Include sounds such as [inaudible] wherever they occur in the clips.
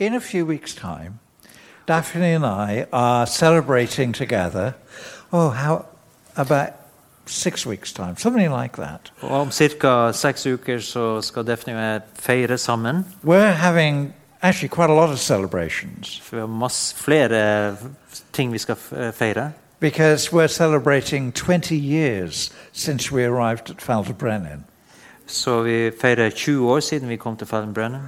in a few weeks' time, Daphne and I are celebrating together. Oh, how about six weeks' time? Something like that. Og om ca. seks uker så skal Daphne og jeg feire sammen. We're having actually quite a lot of celebrations For vi har masse flere ting vi skal f- eh, feire. because we're celebrating 20 years since we arrived at Ffald-y-Brenin. Så vi feirer 20 år siden vi kom til Ffald-y-Brenin.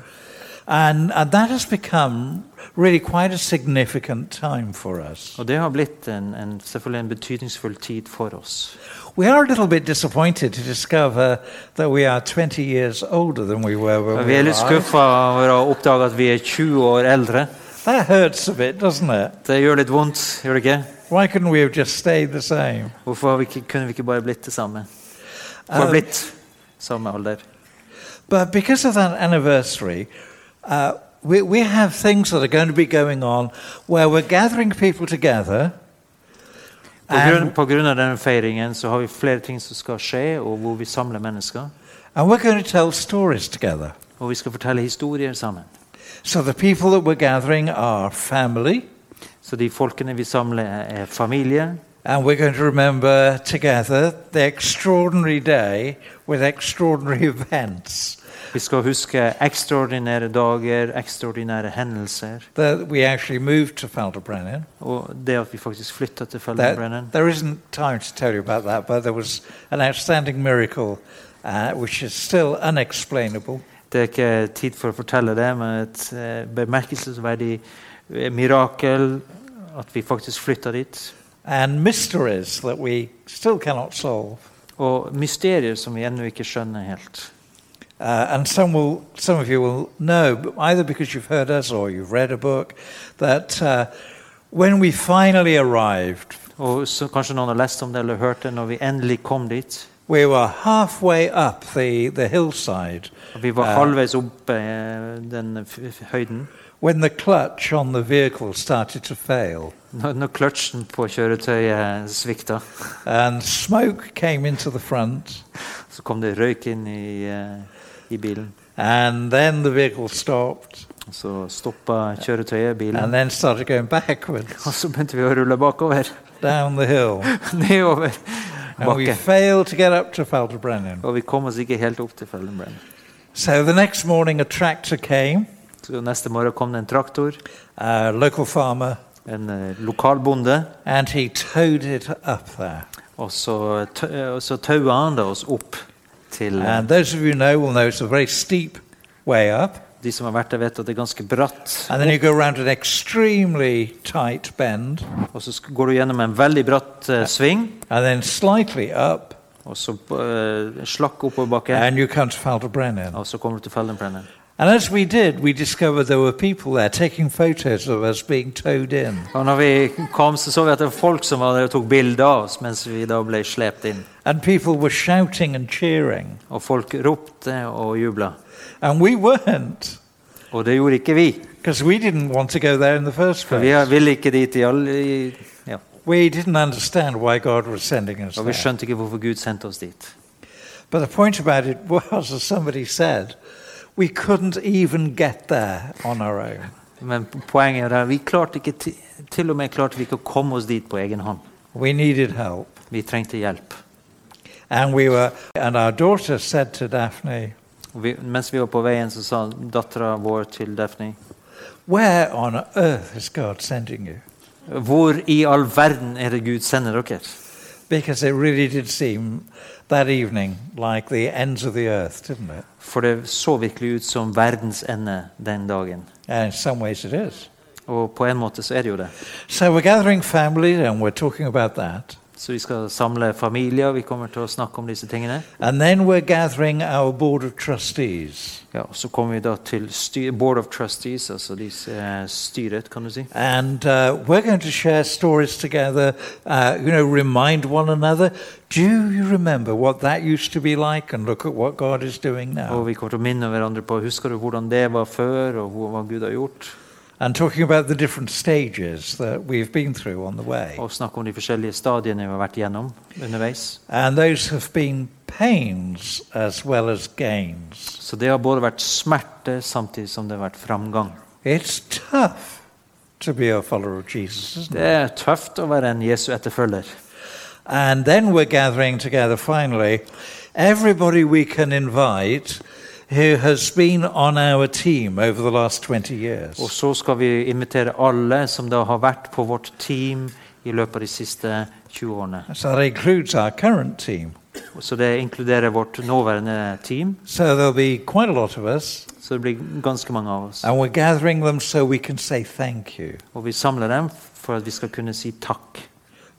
And, and that has become really quite a significant time for us. Og det har blitt en, en, selvfølgelig en betydningsfull tid for oss. We are a little bit disappointed to discover that we are 20 years older than we were when Og we vi er litt skuffa over å oppdage at vi er 20 år eldre. That hurts a bit, doesn't it? Det gjør litt vondt, gjør det ikke? Why couldn't we have just stayed the same? Hvorfor vi ikke, kunne vi ikke bare blitt det samme? Uh, blitt samme alder. But because of that anniversary, uh, we, we have things that are going to be going on where we're gathering people together. På grunn, And, på grunn av denne feiringen så har vi flere ting som skal skje, og hvor vi samler mennesker. and we're going to tell stories together. Og vi skal fortelle historier sammen. So the people that we're gathering are family, Så de folkene vi samler, er familie. and we're going to remember together the extraordinary day with extraordinary [laughs] events Vi skal huske ekstraordinære dager, ekstraordinære hendelser. that we actually moved to Falderbrennen. Og det at vi faktisk flytta til There, there isn't time to tell you about that, but there was an outstanding miracle uh, which is still unexplainable. Det er ikke tid for å fortelle det, men et eh, bemerkelsesverdig eh, mirakel at vi faktisk flytta dit. and mysteries that we still cannot solve. Og mysterier som vi ennå ikke skjønner helt. Uh, and some, will, some of you will know, either because you've heard us or you've read a book, that uh, when we finally arrived, Og så Kanskje noen har lest om det eller hørt det når vi endelig kom dit. we were halfway up the, the hillside vi var Ja. halvveis oppe eh, den høyden. when the clutch on the vehicle started to fail Når, når kløtsjen på kjøretøyet svikta, and smoke came into the front. så kom det røyk inn i, eh, i bilen. And then the vehicle stopped Så stoppa kjøretøyet bilen. and then started going backwards Og så begynte vi å rulle bakover. down the hill. [laughs] Nedover And we failed to get up to Falderbrennen. Og vi kom oss ikke helt opp til Fellenbrennen. So the next morning, a tractor came, Så neste morgen kom det en traktor, a local farmer, en uh, lokal bonde, and he towed it up there. og så, tø- og så taua han det oss opp til you know, know, De som har vært der, vet at det er ganske bratt. Og så går du gjennom en veldig bratt uh, sving. Og så uh, slakk oppoverbakke. Og så kommer du til Feldenbrennen. And as we did, we discovered there were people there taking photos of us being towed in. Og når vi kom, så så vi at det var folk som var der og tok bilder av oss mens vi da ble slept inn. And people were shouting and cheering. Og folk ropte og jubla. And we weren't, Og det gjorde ikke vi. because we didn't want to go there in the first For vi place. ville ikke dit i ja. We didn't understand why God was sending us Og vi there. skjønte ikke hvorfor Gud sendte oss dit. But the point about it [laughs] was, as somebody said, we couldn't even get there on our own. Men poenget er at vi klarte ikke til, til og med klarte vi ikke å komme oss dit på egen hånd. We needed help. Vi trengte hjelp. And we were, and our daughter said to Daphne, vi, mens vi var på veien, så sa dattera vår til Daphne Where on earth is God sending you? Hvor i all verden er det Gud sender dere? Because it really did seem that evening like the ends of the earth, didn't it? For det så virkelig ut som verdens ende den dagen. And in some ways it is. Og på en måte så er det jo det. So we're gathering family and we're talking about that. Så vi skal samle familier, vi kommer til å snakke om disse tingene. And then we're gathering our board of trustees. Ja, og Så kommer vi da til Board of Trustees, altså disse, uh, styret, kan du si. And uh, we're going to share stories together, uh, you know, remind one another. Do you remember what that used to be like? And look at what God is doing Og vi kommer til å minne hverandre på Husker du hvordan det var før, og hva Gud har gjort? And talking about the different stages that we've been through on the way. Og snakke om de forskjellige stadiene vi har vært gjennom underveis. And those have been pains as well as gains. Så det har både vært smerte samtidig som det har vært framgang. It's tough to be a follower of Jesus, isn't it? Det er tøft å være en Jesu etterfølger. And then we're gathering together finally. Everybody we can invite who has been on our team over the last 20 years. Og så skal vi invitere alle som da har vært på vårt team i løpet av de siste 20 årene. So that includes our current team. Så det inkluderer vårt nåværende team. So there'll be quite a lot of us. Så det blir ganske mange av oss. And we're gathering them so we can say thank you. Og vi samler dem for at vi skal kunne si takk.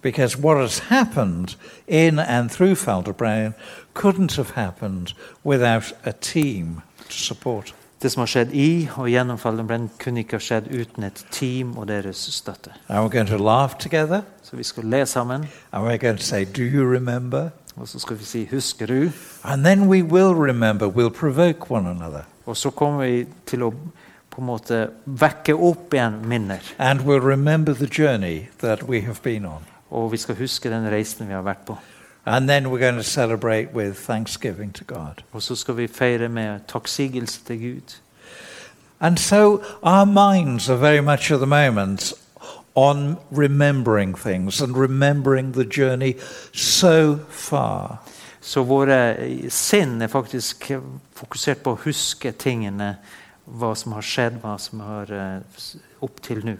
Because what has happened in and through Ffald-y-Brenin couldn't have happened without a team to support. Det som har skjedd i og gjennom Ffald-y-Brenin, kunne ikke ha skjedd uten et team og deres støtte. And we're going to laugh together. Så vi skal le sammen, And we're going to say, Do you remember? og så skal vi si 'husker du'? And then we will remember. We'll provoke one another. Og så kommer vi til å på en måte vekke opp igjen minner. And we'll remember the journey that we have been on. Og vi skal huske den reisen vi har vært på. And then we're going to celebrate with thanksgiving to God. Og så skal vi feire med takksigelse til Gud. And so our minds are very much at the moment on remembering things and remembering the journey so far. Så våre sinn er faktisk fokusert på å huske tingene, hva som har skjedd, hva som har eh, opp til nå.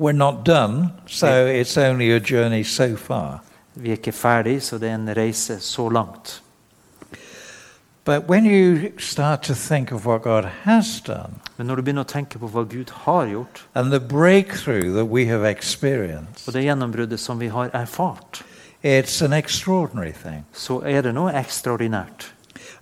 We're not done, so it's only a journey so far. Vi er ikke ferdig, så det er en reise så langt. But when you start to think of what God has done Men når du begynner å tenke på hva Gud har gjort, and the breakthrough that we have experienced, og det gjennombruddet som vi har erfart, it's an extraordinary thing. så er det noe ekstraordinært.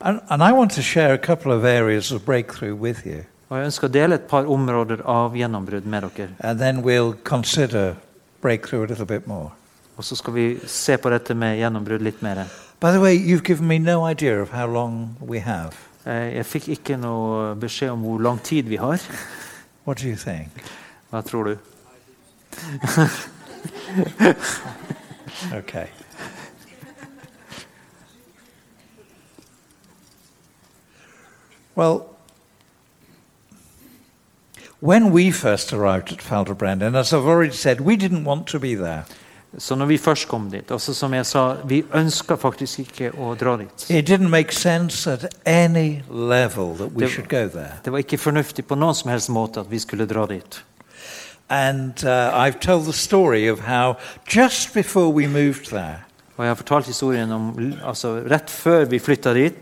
And, and I want to share a couple of areas of breakthrough with you, Og jeg ønsker å dele et par områder av gjennombrudd med dere. and then we'll consider breakthrough a little bit more. Og så skal vi se på dette med gjennombrudd litt mer. By the way, you've given me no idea of how long we have. Eh, Jeg fikk ikke noe beskjed om hvor lang tid vi har. What do you think? Hva tror du? Okay. Well, when we first arrived at Ffald-y-Brenin, and as I've already said, we didn't want to be there. Så når vi først kom dit, altså som jeg sa, vi ønska faktisk ikke å dra dit. It didn't make sense at any level that we Det- should go there. Det var ikke fornuftig på noen som helst måte at vi skulle dra dit. And uh, I've told the story of how just before we moved there, Og jeg har fortalt historien om altså rett før vi flytta dit,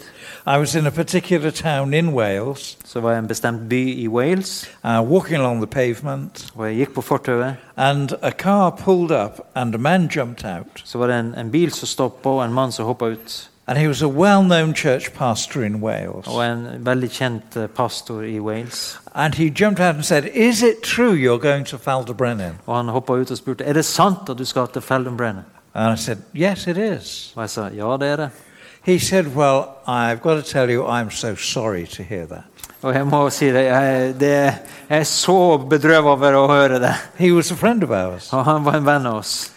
I was in a particular town in Wales, så var jeg i en bestemt by i Wales, uh, walking along the pavement, og jeg gikk på fortauet. and a car pulled up, and a man jumped out. Så var det en, en bil som stoppa, og en mann som hoppa ut. And he was a well known church pastor in Wales. Og en veldig kjent eh, pastor i Wales. And he jumped out and said, Is it true you're going to Ffald-y-Brenin? Og han hoppa ut og spurte er det sant at du skal til Ffald-y-Brenin. And I said, Yes, it is. Og jeg sa ja, det er det. He said, Well, I've got to tell you, I'm so sorry to hear that. Og jeg må si det, jeg, det, jeg er så bedrøvet over å høre det. He was a friend of ours. Og han var en venn av oss.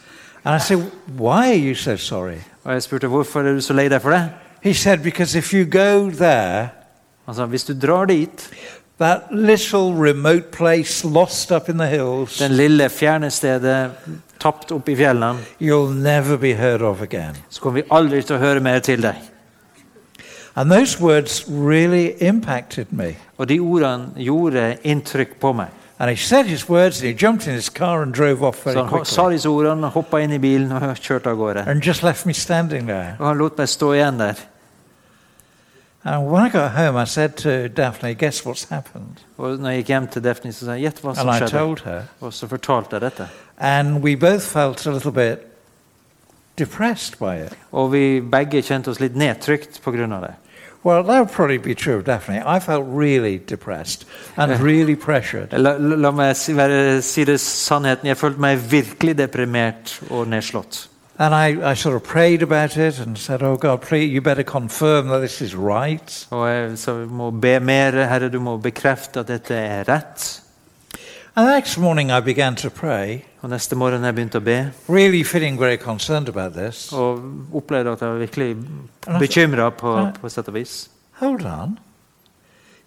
And I said, Why are you so sorry? Og jeg spurte hvorfor er du så lei deg for det. He said, Because if you go there, Han sa hvis du drar dit, that little remote place lost up in the hills, den lille fjerne stedet tapt opp i fjellene, you'll never be heard of again. så kommer vi aldri til å høre mer til deg. And those words really impacted me. Og de ordene gjorde inntrykk på meg. And he said his words and he jumped in his car and drove off very Så han sa quickly ordene, hoppa inn i bilen og [laughs] kjørte av gårde. and just left me standing there. Og han lot meg stå igjen der. And when I got home, I said to Daphne, Guess what's happened? Og når jeg gikk hjem til Daphne, så sa jeg gjett hva som And I skjedde. told her. Og så fortalte jeg dette. And we both felt a little bit depressed by it. Og vi begge kjente oss litt nedtrykt av det. Well, that would probably be true of Daphne. I felt really depressed and really pressured. La, la, la meg si, være, si det sannheten. Jeg følte meg virkelig deprimert og nedslått. And I, I sort of prayed about it and said, Oh God, please, you better confirm that this is right. Og jeg så jeg må be mer. Herre, du må bekrefte at dette er rett. And the next morning, I began to pray, Og neste morgen jeg begynte å be, really feeling very concerned about this. og opplevde at jeg var virkelig bekymra på, på sett og vis. Hold on.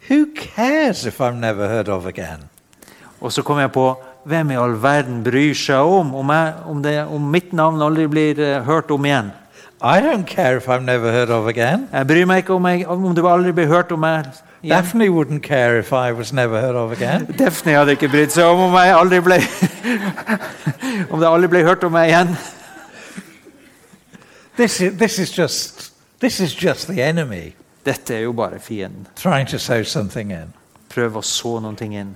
Who cares if I'm never heard of again? Og så kom jeg på hvem i all verden bryr seg om om, jeg, om, det, om mitt navn aldri blir uh, hørt om igjen? I don't care if I'm never heard of again. Jeg bryr meg ikke om, jeg, om det aldri blir hørt om meg igjen. Daphne wouldn't care if I was never heard of again. [laughs] Daphne hadde ikke brydd seg om om jeg aldri ble [laughs] Om det aldri ble hørt om meg igjen. This is, this is just this is just the enemy Dette er jo bare fienden. trying to sow something in. Prøve å så noe inn.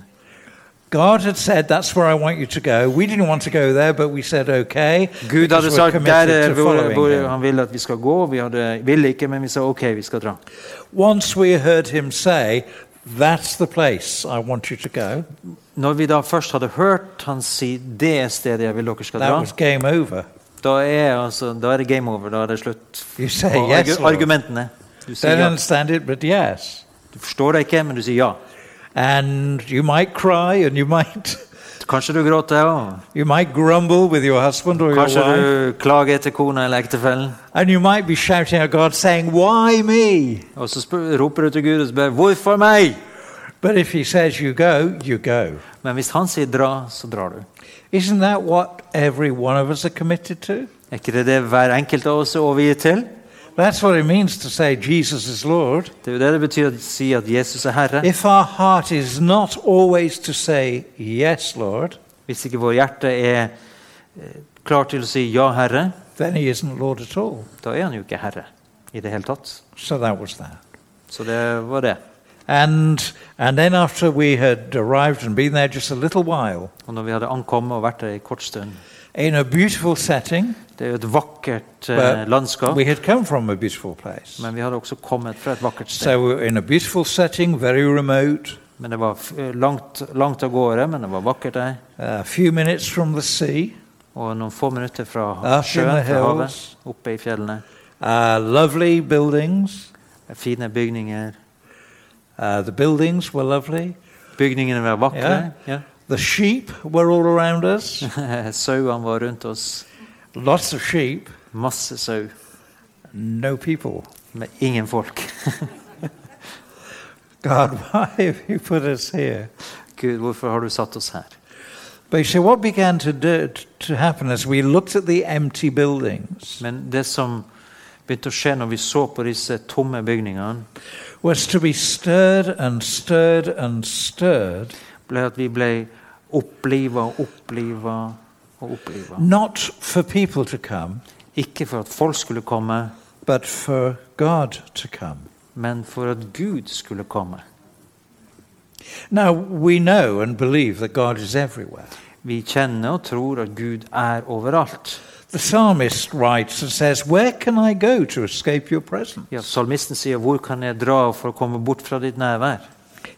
God had said, That's where I want you to go. We didn't want to go there, but we said, Okay. Gud hadde sagt der er to hvor, hvor him." han ville at vi skal gå. Vi hadde, ville ikke, men vi sa ok, vi skal dra. Once we heard him say, That's the place I want you to go, Når vi da først hadde hørt han si det er stedet jeg vil dere skal that dra, was game over. da er, altså, da er det game over. Da er det slutt You say på yes, argumentene. Du sier ja. it, yes. Du forstår det ikke, men du sier ja. And you might cry and you might [laughs] Kanskje du gråter òg. you might grumble with your husband or your Kanskje wife. du klager til kona eller ektefellen. And you might be shouting at God saying, Why me? Og så roper du til Gud og spør 'Hvorfor meg?' But if he says you go, you go. Men hvis han sier 'dra', så drar du. Isn't that what every one of us are committed to? Er ikke det det hver enkelt av oss er overgitt til? That's what it means to say Jesus is Lord. Det er det det betyr å si at Jesus er Herre. If our heart is not always to say, Yes, Lord, Hvis ikke vår hjerte er eh, klar til å si 'ja, Herre', then he isn't Lord at all. da er han jo ikke Herre i det hele tatt. So that was that. Så det var det. And, and then after we had arrived and been there just a little while, Og når vi hadde ankommet og vært der en kort stund in a beautiful setting, Det er jo et vakkert eh, landskap, we had come from a beautiful place. men vi hadde også kommet fra et vakkert sted. So we were in a beautiful setting, very remote, Men det var eh, langt, langt av gårde, men det var vakkert der. a few minutes from the sea, Og noen få minutter fra sjøen, fra havet, oppe i fjellene. uh, lovely buildings. Fine bygninger. Uh, the buildings were lovely. Bygningene var vakre. Ja. The sheep were all around us. [laughs] Sauene var rundt oss. Lots of sheep, Masse sau, no people. med ingen folk. [laughs] God, why have you put us here? Gud, hvorfor har du satt oss her? See, what began to, do, to happen as we looked at the empty buildings Men det som begynte å skje når vi så på disse tomme bygningene, was to be stirred and stirred and stirred, ble at vi ble oppliva og oppleve og oppleve. not for people to come, Ikke for at folk skulle komme, but for God to come. men for at Gud skulle komme. Now, we know and believe that God is everywhere. Vi kjenner og tror at Gud er overalt. The psalmist writes and says, Where can I go to escape your presence? Ja, Salmisten sier 'Hvor kan jeg dra for å komme bort fra ditt nærvær?'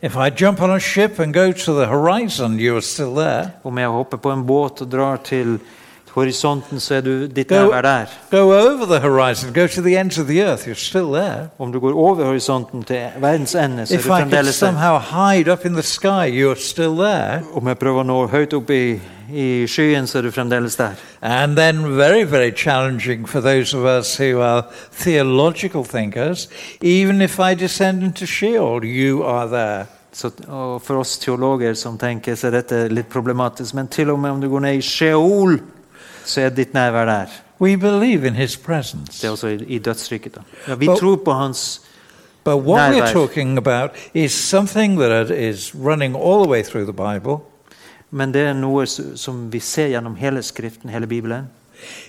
If I jump on a ship and go to the horizon, you are still there. Om jeg hopper på en båt og drar til horisonten, så er du ditt Go- nærvær der. Go over the horizon, go to the ends of the earth, you're still there. Om du går over horisonten til verdens ende, så er If du fremdeles der. somehow hide up in the sky, you're still there. Om jeg prøver å nå høyt opp i, i skyen, så er du fremdeles der. And then, very, very challenging for those of us who are theological thinkers, even if I descend into Sheol, you are there. Så, for oss teologer som tenker, så er dette litt problematisk. Men til og med om du går ned i Sheol, så er ditt nærvær der. We believe in his presence. Det er også i, i dødsriket. Ja, vi but, tror på hans But what we're talking about is something that is running all the way through the Bible. Men det er noe som vi ser gjennom hele Skriften, hele Bibelen.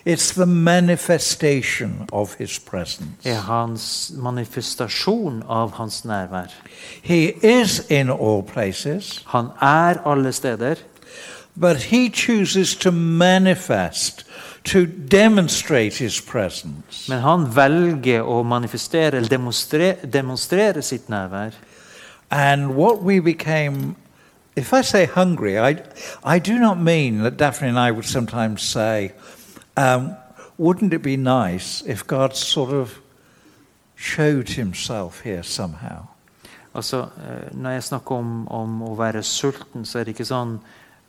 It's the manifestation of his presence. er hans manifestasjon av hans nærvær. He is in all places, Han er alle steder, but he chooses to manifest, to demonstrate his presence. men han velger å manifestere eller demonstrere, demonstrere sitt nærvær. And what we became, if I say hungry, I, I do not mean that Daphne and I would sometimes say, um, wouldn't it be nice if God sort of showed himself here somehow? Altså, eh, Når jeg snakker om, om å være sulten, så er det ikke sånn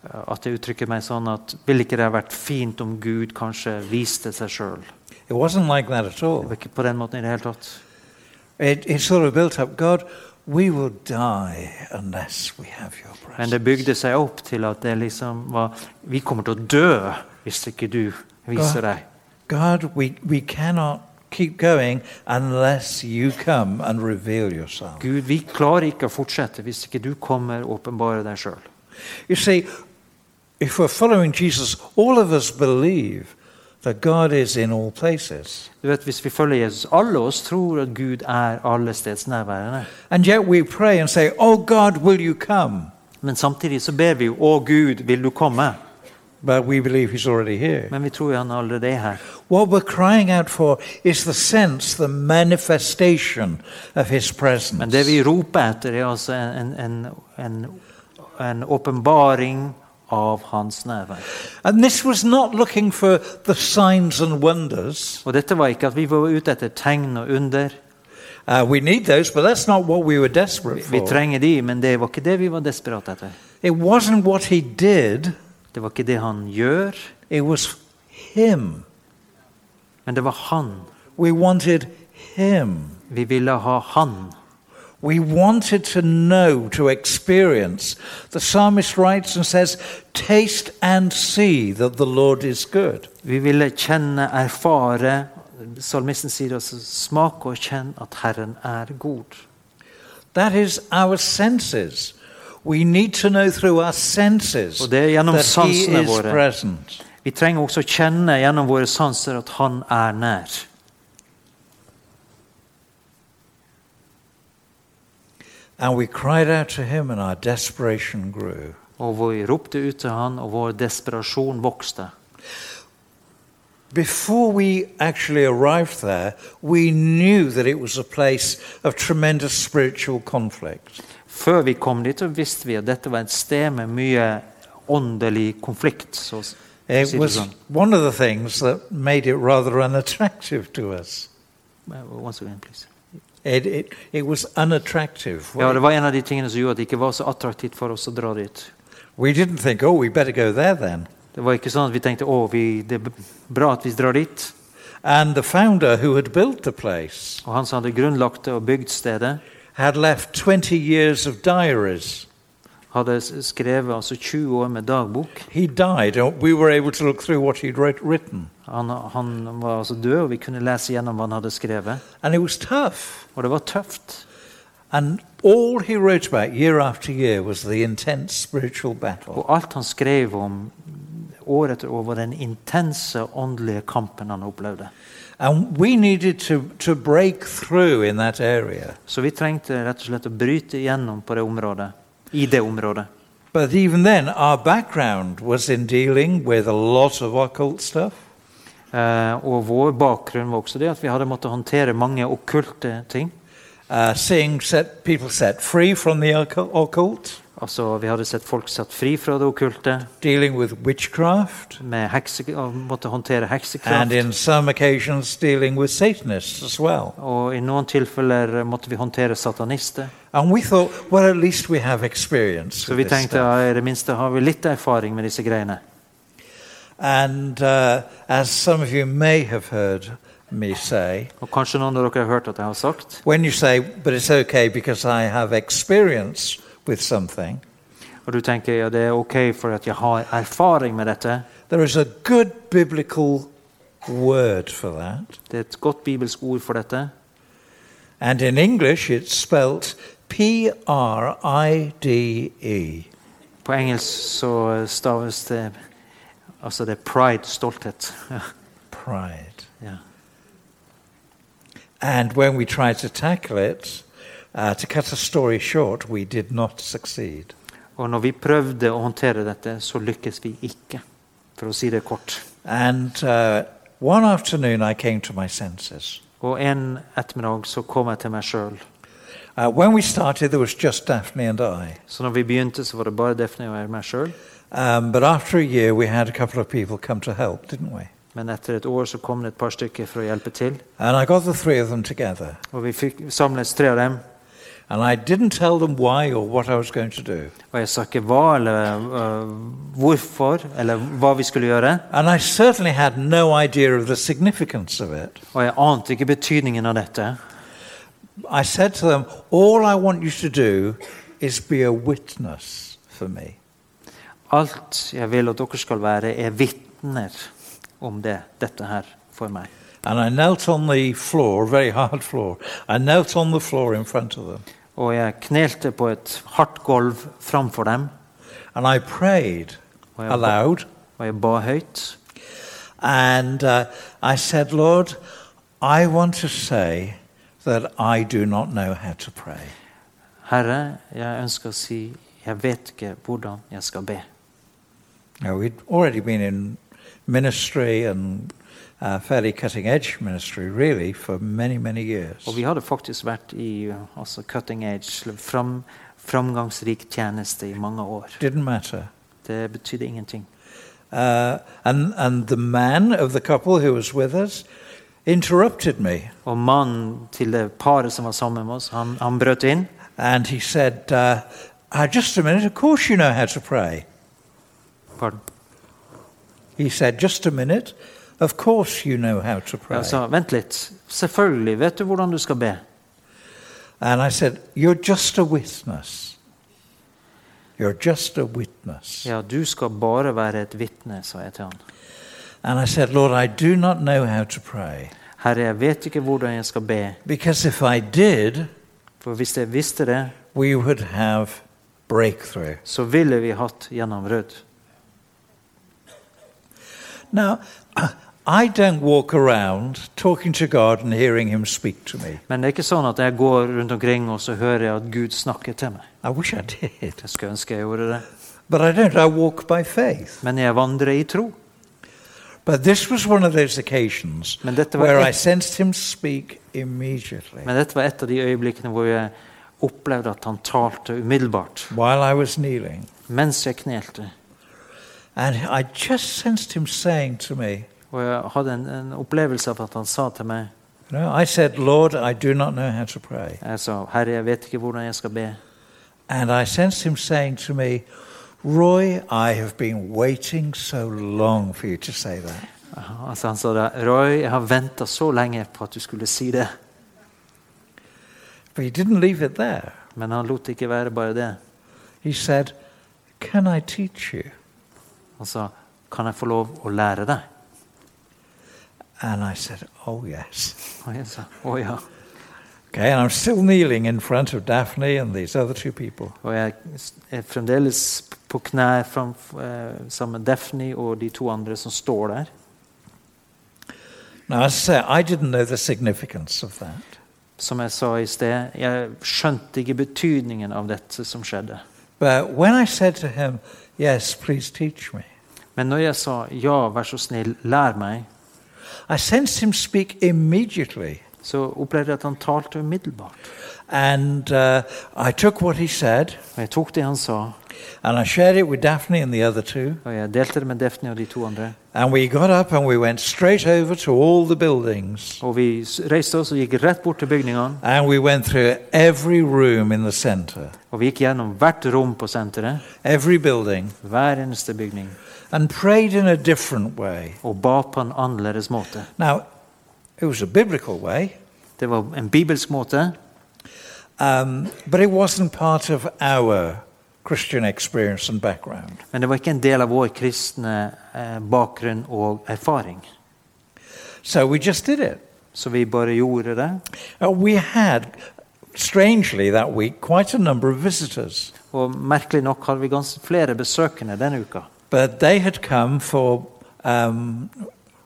at jeg uttrykker meg sånn at ville ikke det ha vært fint om Gud kanskje viste seg sjøl? It wasn't like that at Det var ikke på den måten i det hele tatt. It, it sort of built up God, we will die unless we have your Men det bygde seg opp til at det liksom var Vi kommer til å dø hvis ikke du viser deg. God, we, we cannot keep going unless you come and reveal yourself. Gud, vi klarer ikke å fortsette hvis ikke du kommer og åpenbarer deg sjøl. You see, if we're following Jesus, all of us believe that God is in all places. Du vet, Hvis vi følger Jesus, alle oss tror at Gud er allestedsnærværende. And yet we pray and say, Oh God, will you come? Men samtidig så ber vi jo 'Å Gud, vil du komme?' But we believe He's already here. Men vi tror han allerede er her. What we're crying out for is the sense, the manifestation of His presence. Men det vi roper etter, er altså en, en, en, en åpenbaring av hans nærvær. And this was not looking for the signs and wonders. Og dette var ikke at vi var ute etter tegn og under. Uh, we need those, but that's not what we were desperate Vi trenger de, men det var ikke det vi var desperate etter. It wasn't what He did, Det var ikke det han gjør, it was Him. men det var han. We wanted Him. Vi ville ha han. We wanted to know, to experience. The psalmist writes and says, Taste and see that the Lord is good. Vi ville kjenne, erfare Salmisten sier også, 'smak og kjenn at Herren er god'. That is our senses. We need to know through our senses Og det er gjennom that He is våre. present. Vi trenger også kjenne gjennom våre sanser at Han er nær. And we cried out to Him, and our desperation grew. Og vi ropte ut til Han, og vår desperasjon vokste. Before we actually arrived there, we knew that it was a place of tremendous spiritual conflict. Før vi kom dit, visste vi at dette var et sted med mye åndelig konflikt. Så, It was one of the things that made it rather unattractive to us. Once again, please. It, it, it was unattractive. Ja, det var en av de tingene som gjorde at det ikke var så attraktivt for oss å dra dit. Think, oh. Det var ikke sånn at vi tenkte å, oh, det er bra at vi drar dit. Place Og han som hadde grunnlagt det og bygd stedet, had left 20 years of diaries. Hadde skrevet altså 20 år med dagbok. He died, and we were able to look through what he'd written. Han, han var altså død, og vi kunne lese gjennom hva han hadde skrevet. And it was tough. Og det var tøft. And all he wrote about year after year was the intense spiritual battle. Og alt han skrev om år etter år, var den intense åndelige kampen han opplevde. And we needed to, to break through in that area. Så vi trengte rett og slett å bryte igjennom på det området, i det området. But even then, our background was in dealing with a lot of occult stuff. Uh, og vår bakgrunn var også det at vi hadde måttet håndtere mange okkulte ting. Uh, seeing set, people set free from the occult, Altså, Vi hadde sett folk satt fri fra det okkulte, dealing with witchcraft, med hekse, måtte håndtere and heksekraft. in some occasions dealing with Satanists as well. Og i noen tilfeller måtte vi håndtere satanister. And we thought, well, at least we have experience. Så vi tenkte ja, i det minste har vi litt erfaring med disse greiene. And uh, as some of you may have heard me say, Og kanskje noen av dere har hørt at jeg har sagt when you say, but it's okay because I have experience with something, Og du tenker ja, det er ok for at jeg har erfaring med dette. there is a good biblical word for that. Det er et godt bibelsk ord for dette. And in English, it's spelt P R I D E. På engelsk så staves det Altså det er pride, stolthet. Pride. Ja. And when we try to tackle it, uh, to cut a story short, we did not succeed. Og når vi prøvde å håndtere dette, så lykkes vi ikke. For å si det kort. And uh, one afternoon, I came to my senses. Og en ettermiddag så kom jeg til meg sjøl. Uh, when we started, there was just Daphne and I. Så når vi begynte, så var det bare Daphne og jeg meg sjøl. Um, but after a year, we had a couple of people come to help, didn't we? Men etter et år så kom det et par stykker for å hjelpe til. And I got the three of them together. Og vi fikk samles tre av dem. And I didn't tell them why or what I was going to do. Og jeg sa ikke hva eller hvorfor, eller hva vi skulle gjøre. And I certainly had no idea of the significance of it. Og jeg ante ikke betydningen av dette. I said to them, All I want you to do is be a witness for me. Alt jeg vil at dere skal være, er vitner om det, dette her for meg. And I knelt on the floor, very hard floor. I knelt on the floor in front of them. Og jeg knelte på et hardt gulv framfor dem, And I prayed og jeg, aloud. og jeg ba høyt. And uh, I said, Lord, I want to say that I do not know how to pray. Herre, jeg ønsker å si jeg vet ikke hvordan jeg skal be. Now, we'd already been in ministry and uh, fairly cutting edge ministry, really, for many, many years. Og vi hadde faktisk vært i uh, altså cutting edge, fram, framgangsrik tjeneste i mange år. Didn't matter. Det betydde ingenting. Uh, and, and the man of the couple who was with us interrupted me Og mannen til det paret som var sammen med oss, han, han brøt inn. and he said, uh, uh, Just a minute, of course you know how to pray. Pardon. He said, Just a minute, of course you know how to pray. Jeg sa, vent litt. Selvfølgelig vet du hvordan du skal be. And I said, You're just a witness. You're just a witness. Ja, du skal bare være et vitne, sa jeg til han. And I said, Lord, I do not know how to pray. Herre, jeg vet ikke hvordan jeg skal be. Because if I did, For hvis jeg visste det, we would have breakthrough. så ville vi hatt gjennombrudd. Now, I don't walk around talking to God and hearing Him speak to me. Men det er ikke sånn at jeg går rundt omkring og så hører jeg at Gud snakker til meg. I wish I did. Jeg skulle ønske jeg gjorde det. But I don't. I walk by faith. Men jeg vandrer i tro. But this was one of those occasions Men dette var where I sensed Him speak immediately men dette var et av de øyeblikkene hvor jeg opplevde at han talte umiddelbart. while I was kneeling. Mens jeg knelte. And I just sensed Him saying to me, Og jeg hadde en, en opplevelse av at han sa til meg know, I said, Lord, I do not know how to pray. Jeg sa, Herre, jeg vet ikke hvordan jeg skal be. And I sensed Him saying to me, Roy, I have been waiting so long for you to say that. Altså han sa det, Roy, jeg har venta så lenge på at du skulle si det. But He didn't leave it there. Men han lot det ikke være bare det. He said, Can I teach you? Han sa, kan jeg få lov å lære deg? And I said, Oh, yes. Og jeg sa, å ja. Okay, and I'm still kneeling in front of Daphne and these other two people. Og jeg er fremdeles på kne fram, sammen med Daphne og de to andre som står der. Now, as I say, I didn't know the significance of that. Som jeg sa i sted, jeg skjønte ikke betydningen av dette som skjedde. But when I said to him, Yes, please teach me, Men når jeg sa ja, vær så snill, lær meg, I sensed him speak immediately. så opplevde jeg at han talte umiddelbart. And uh, I took what he said Og jeg tok det han sa, and I shared it with Daphne and the other two. og jeg delte det med Daphne og de to andre. And we got up and we went straight over to all the buildings. Og vi reiste oss og gikk rett bort til bygningene. And we went through every room in the center, Og vi gikk gjennom hvert rom på senteret, every building, hver eneste bygning, and prayed in a different way. og ba på en annerledes måte. Now, it was a biblical way, Det var en bibelsk måte, um, but it wasn't part of our Christian experience and background. men det var ikke en del av vår kristne eh, bakgrunn og erfaring. So we just did it. Så vi bare gjorde det. Uh, we had, strangely, that week, quite a number of visitors. Og merkelig nok hadde vi ganske flere besøkende denne uka. But they had come for, um,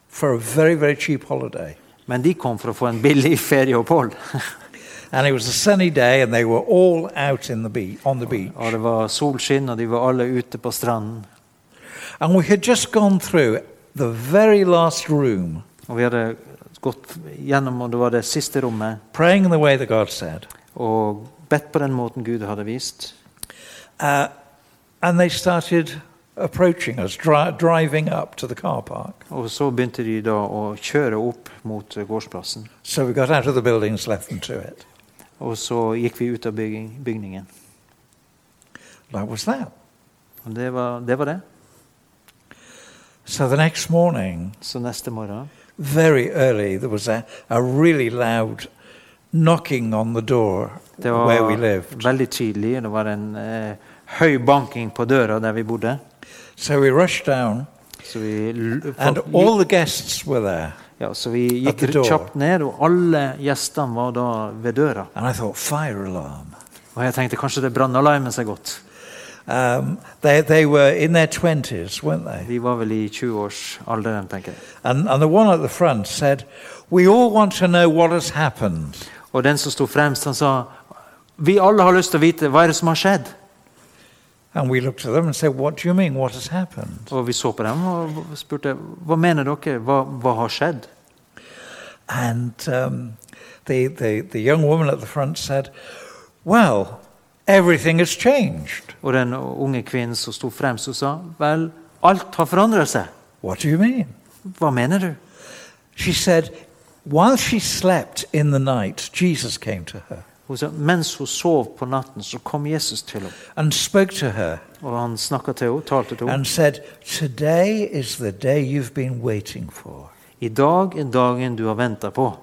for a very, very cheap holiday. Men de kom for å få en billig ferieopphold. [laughs] And it was a sunny day, and they were all out in the be- on the beach. Og det var solskinn, og de var alle ute på stranden. And we had just gone through the very last room, Og vi hadde gått gjennom, og det var det siste rommet, praying in the way that God said. og bedt på den måten Gud hadde vist. Uh, and they started approaching us, dri- driving up to the car park. Og så begynte de da å kjøre opp mot gårdsplassen. So we got out of the buildings, left them to it. Og så gikk vi ut av bygging, bygningen. That was that. Og det var, det var det. So the next morning, Så neste morgen very early, there was a, a really loud knocking on the door Det var where we lived. veldig tidlig. Det var en eh, høy banking på døra der vi bodde. So we rushed down, Så vi, and all the guests were there. ja, så vi gikk kjapt ned, og alle gjestene var da ved døra. And I thought, fire alarm. Og jeg tenkte kanskje det brannalarmen seg godt. Um, they, they were in their 20s, weren't they? De var vel i 20-årsalderen, tenker jeg. And, and the one at the front said, We all want to know what has happened. Og den som sto fremst, han sa vi alle har lyst til å vite hva er det som har skjedd. And we looked at them and said, What do you mean? What has happened? Og vi så på dem og spurte hva mener dere, hva, hva har skjedd? And um, the, the, the young woman at the front said, Well, everything has changed. Og den unge kvinnen som sto fremst, sa vel, alt har forandret seg. What do you mean? Hva mener du? She said, While she slept in the night, Jesus came to her mens hun sov på natten, så kom Jesus til henne. Og han snakka til henne, talte til henne. said, Today is the day you've been for. I dag er dagen du har venta på.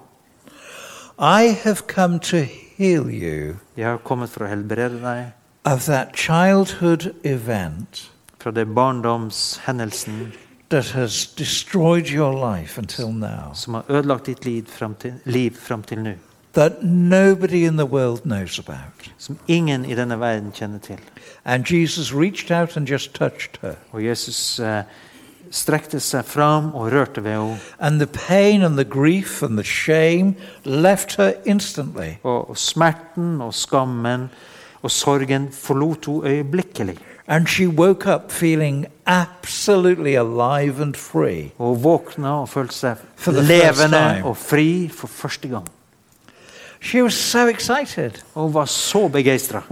I have come to heal you Jeg har kommet for å helbrede deg of that childhood event fra det barndomshendelsen that has destroyed your life until now, som har ødelagt ditt liv fram til, liv fram til nå. That nobody in the world knows about. Som ingen i denne verden kjenner til. And Jesus reached out and just touched her. Og Jesus eh, strekte seg fram og rørte ved henne. And the pain and the grief and the shame left her instantly. Og, og smerten og skammen og sorgen forlot henne øyeblikkelig. And she woke up feeling absolutely alive and free. Og våkna og følte seg For the first levende time. og fri for første gang. She was so excited. Og hun var så begeistra.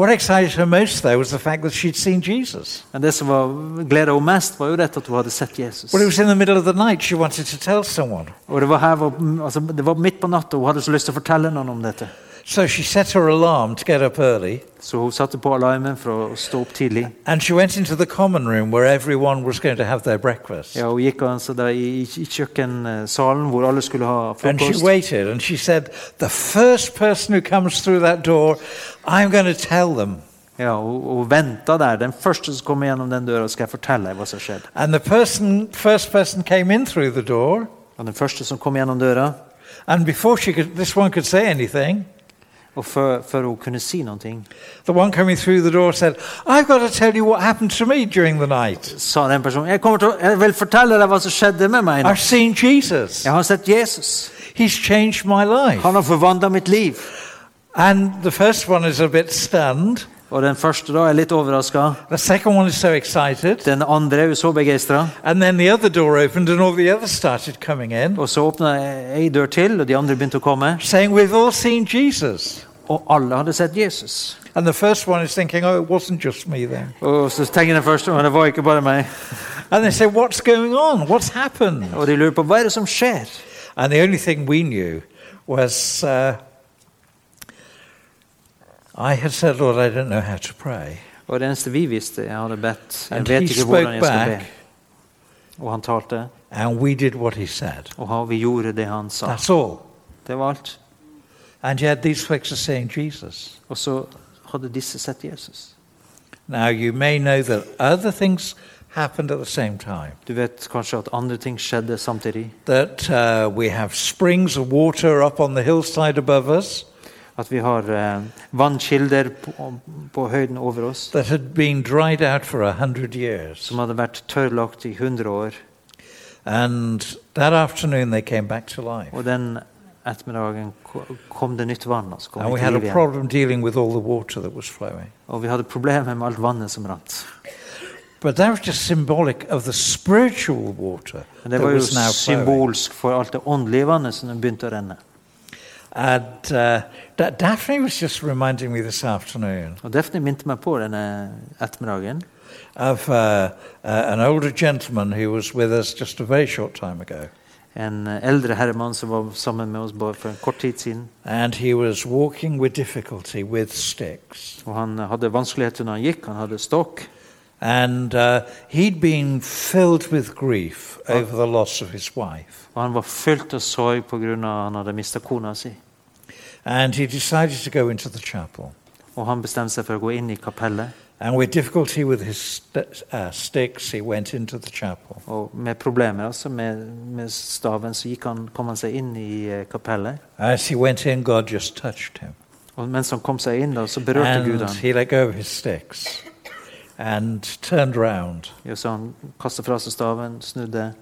Men det som var gleda henne mest, var jo dette at hun hadde sett Jesus. Well, it was in the of the night. She to tell. Og det var, her, altså, det var midt på natta, hun hadde så lyst til å fortelle noen om dette. So she set her alarm to get up early. Så hun satte på alarmen for å stå opp tidlig. And she went into the common room where everyone was going to have their breakfast. Ja, Hun gikk altså der i, i kjøkkensalen hvor alle skulle ha And she waited and she said, The first person who comes through that door, I'm going to tell them. Ja, hun, hun venta der. Den første som kommer gjennom den døra, skal jeg fortelle hva som skjedde. And the person, first person came in through the door. Og den første som kom gjennom døra, And before she could, this one could say anything, og før, før hun kunne si noe, the one coming through the door said, I've got to tell you what happened to me during the night. sa den personen jeg, kommer til, å- jeg vil fortelle deg hva som skjedde med nå. I've seen Jesus. Jeg har sett Jesus. He's changed my life. Han har forvandla mitt liv. And the first one is a bit stunned. Og den første da er litt overraska. So excited. Den andre er så begeistra. Og så åpna ei dør til, og de andre begynte å komme. saying, We've all seen Jesus. Og alle hadde sett Jesus. And the first one is thinking, Oh, it wasn't just me then. Og så tenker den første men det var ikke bare meg. And they say, What's going on? What's happened? Og de lurer på hva er det som skjer. And the only thing we knew was uh, I had said, Lord, I don't know how to pray. Og det eneste vi visste, jeg hadde bedt Jeg And vet he ikke hvordan spoke jeg skal be. back, Og han talte, and we did what he said. og han- vi gjorde det han sa. That's all. Det var alt. And yet these folks are saying Jesus. Og så hadde disse sett Jesus. Now, you may know that other things happened at the same time. Du vet kanskje at andre ting skjedde samtidig. That uh, we have springs of water up on the hillside above us at vi har eh, vannkilder på, på, høyden over oss. Som hadde vært tørrlagt i 100 år. Og den ettermiddagen kom det nytt vann. Altså kom Og vi hadde problemer med alt vannet som rant. But that was just symbolic of the spiritual water that was now flowing. Det var jo symbolsk for alt det åndelige vannet som begynte å renne. And uh, Da- Daphne was just reminding me this afternoon Og Daphne minte meg på denne ettermiddagen of uh, uh, an older gentleman who was with us just a very short time ago. en eldre herremann som var sammen med oss bare for en kort tid siden. And he was walking with difficulty with sticks. Og Han hadde vanskeligheter når han gikk. Han hadde stokk. And uh, he'd been filled with grief over the loss of his wife. Og han var fylt av sorg pga. han hadde mista kona si. And he decided to go into the chapel. Og han bestemte seg for å gå inn i kapellet. And with difficulty with his st- uh, sticks, he went into the chapel. Og med problemer altså med, med staven så gikk han, kom han seg inn i eh, kapellet. As he went in, God just touched him. Og mens han kom seg inn, da, så berørte Gud And ham. he let go of his sticks and turned round Ja, så han kastet fra seg staven, snudde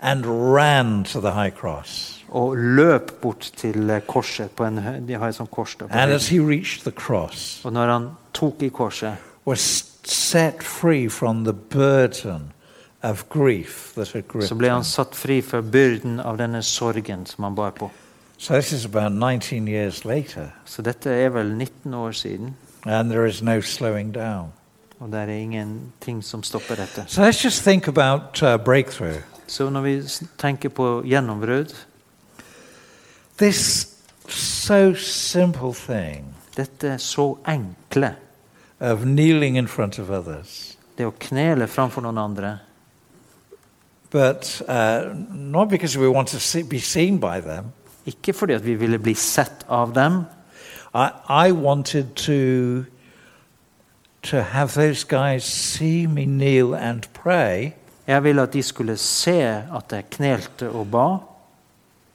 and ran to the high cross. og løp bort til eh, korset. På en, de har et sånt kors der. And as he reached the cross, og når han tok i korset, was set free from the burden of grief that had gripped så ble han satt fri fra byrden av denne sorgen som han bar på. So this is about 19 years later, Så dette er vel 19 år siden, and there is no slowing down. Og det er ingenting som stopper dette. So let's just think about uh, breakthrough. Så når vi tenker på gjennombrudd, This so simple thing dette er så enkle, of kneeling in front of others, det å knele framfor noen andre, but uh, not because we want to see, be seen by them. ikke fordi at vi ville bli sett av dem, I, I wanted to to have those guys see me kneel and pray, jeg ville at de skulle se at jeg knelte og ba,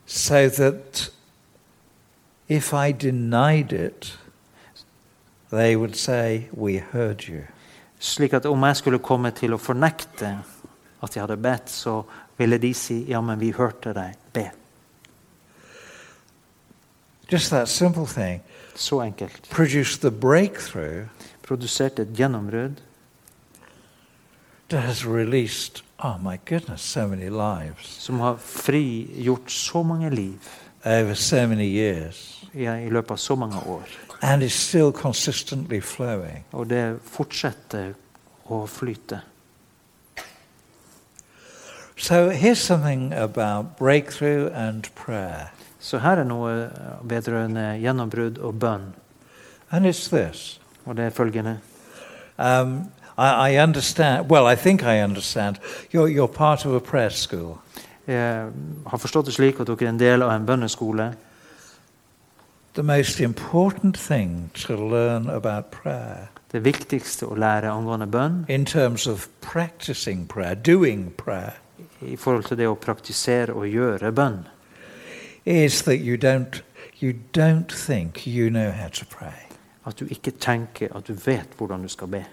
so that if I denied it, they would say, "We heard you." slik at om jeg skulle komme til å fornekte at jeg hadde bedt, så ville de si ja, men vi hørte deg be. Just that simple thing Så enkelt. produced the breakthrough Produserte et gjennombrudd that has released. Oh my goodness, so many lives som har frigjort så mange liv over so many years, i, i løpet av så mange år. and is still consistently flowing. Og det fortsetter å flyte. So here's something about breakthrough and prayer, Så her er noe vedrørende gjennombrudd og bønn. and it's this. Og det er følgende. Um, I, I understand. Well, I think I understand. You're you're part of a prayer school, Jeg har forstått det slik at dere er en del av en bønneskole. the most important thing to learn about prayer Det viktigste å lære angående bønn in terms of practicing prayer, doing prayer, i forhold til det å praktisere og gjøre bønn, is that you don't you don't think you know how to pray. At du ikke tenker at du vet hvordan du skal be.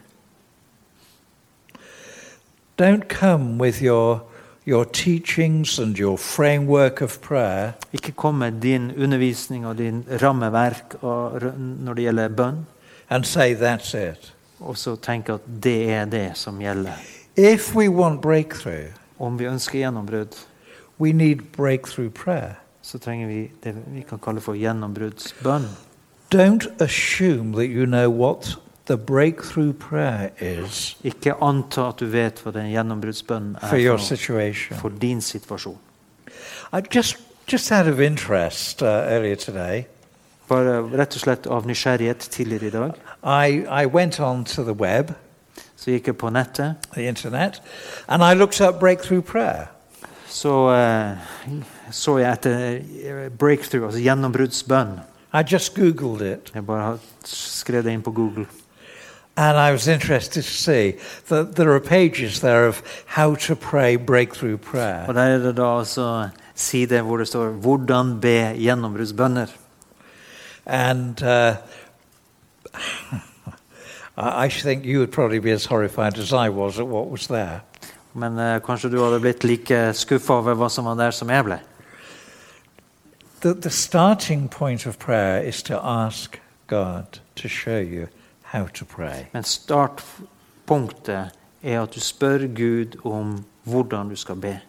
Don't come with your your teachings and your framework of prayer Ikke kom med din undervisning og din rammeverk og når det gjelder bønn, and say that's it. og så tenke at det er det som gjelder. If we want breakthrough, Om vi ønsker gjennombrudd, we need breakthrough prayer. så trenger vi det vi kan kalle for gjennombruddsbønn. Don't assume that you know what the breakthrough prayer is Ikke anta at du vet hva den gjennombruddsbønnen er for your situation. for din situasjon. I just just out of interest uh, earlier today, Bare rett og slett av nysgjerrighet tidligere i dag I, I went on to the web, så gikk jeg på nettet. the internet, and I looked up breakthrough prayer. Så eh, så jeg etter eh, breakthrough, altså gjennombruddsbønn. I just Googled it, Jeg bare har skrevet det inn på Google. and I was interested to see that there are pages there of how to pray breakthrough prayer. der er det da altså side hvor det står 'Hvordan be gjennombruddsbønner'. And uh, [laughs] I I think you would probably be as horrified as I was at what was there. Men eh, kanskje du hadde blitt like skuffa over hva som var der, som jeg ble. The, the starting point of prayer is to ask God to show you how to pray. Men startpunktet er at du spør Gud om hvordan du skal be.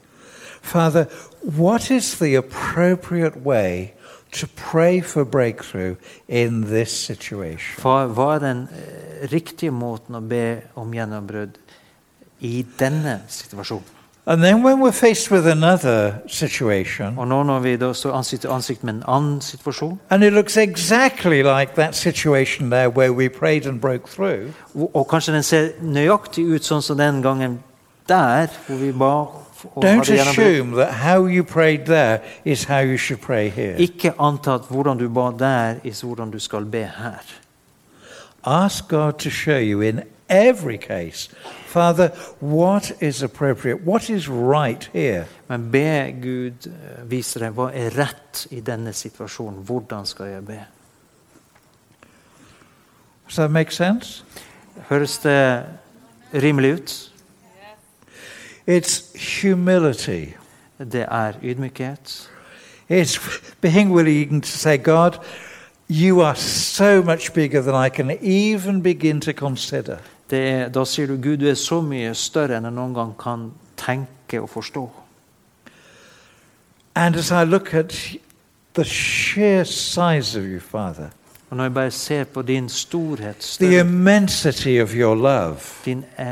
Father, what is the appropriate way to pray for breakthrough in this situation? Hva er den eh, riktige måten å be om gjennombrudd i denne situasjonen? And then when we're faced with another situation, Og nå når vi da står ansikt til ansikt med en annen situasjon, and it looks exactly like that situation there where we prayed and broke through, og, og kanskje den ser nøyaktig ut sånn som den gangen der, hvor vi ba og Don't assume that how you prayed there is how you should pray here. Ikke anta at hvordan du ba der, er hvordan du skal be her. Ask God to show you in every case, Father, what is appropriate, what is right here. Men be Gud eh, vise deg hva er rett i denne situasjonen. Hvordan skal jeg be? Does that make sense? Høres det rimelig ut? It's humility. Det er ydmykhet. It's being willing to say, God, you are so much bigger than I can even begin to consider. Det er, da sier du Gud, du er så mye større enn jeg noen gang kan tenke og forstå. And as I look at the sheer size of you, Father, Og når jeg bare ser på din storhet, the større, immensity of your love, din eh,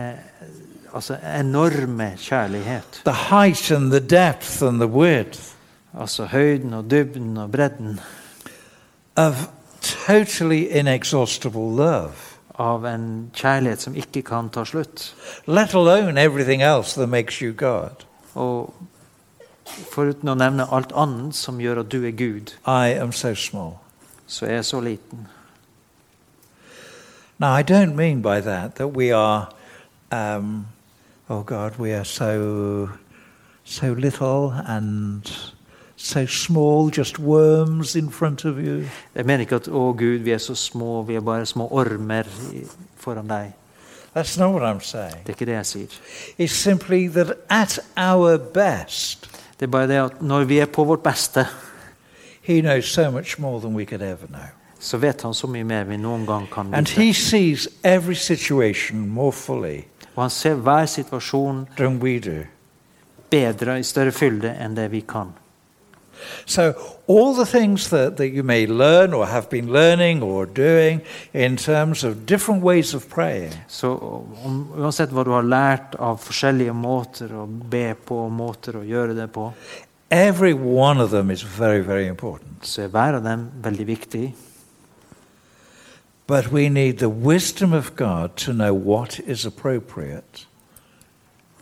altså enorme kjærlighet, the height and the depth and the width altså høyden og dybden og bredden. of totally inexhaustible love, av en kjærlighet som ikke kan ta slutt. let alone everything else that makes you God. Og foruten å nevne alt annet som gjør at du er Gud, I am so small. så er jeg så liten. Now, I don't mean by that that we are, um, oh God, we are so, so little and so small, just worms in front of you. Jeg mener ikke at 'Å, Gud, vi er så små, vi er bare små ormer foran deg'. That's not what I'm saying. Det er ikke det jeg sier. It's simply that at our best, Det er bare det at når vi er på vårt beste, He knows so much more than we could ever know. så vet han så mye mer vi noen gang kan And vite. He sees every situation more fully Og han ser hver situasjon bedre, i større fylde, enn det vi kan. So, all the things that, that you may learn or have been learning or doing in terms of different ways of praying, Så om, uansett hva du har lært av forskjellige måter å be på, måter å gjøre det på, every one of them is very, very important. så er hver av dem veldig viktig. But we need the wisdom of God to know what is appropriate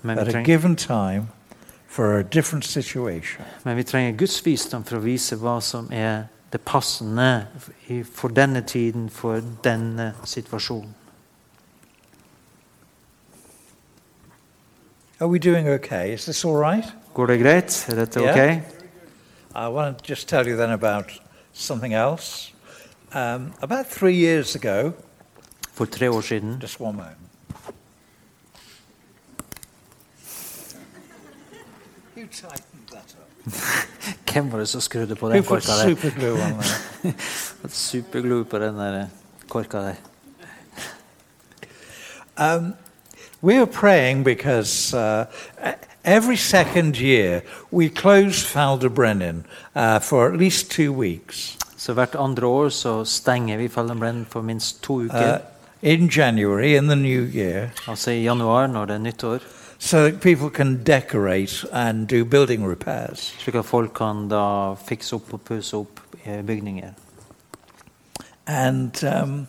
Men at vi, a treng, given time for a different situation. men vi trenger Guds visdom for å vise hva som er det passende for denne tiden, for denne situasjonen. Are we doing okay? Is this all right? Går det greit? Er dette Ja. ok? I want to just tell you then about something else. Um, about three years ago, For tre år siden just one moment. [laughs] Hvem var det som skrudde på den korka der? super glue on [laughs] there? Superglue på den der korka der. Um, we were praying because uh, every second year we close Ffald-y-Brenin uh, for at least two weeks. Så hvert andre år så stenger vi Fallenbrenn for minst to uker. Uh, in January, in the new year, altså i januar, når det er nyttår. So that people can decorate and do building repairs. Slik at folk kan da fikse opp og pusse opp eh, bygninger. And um,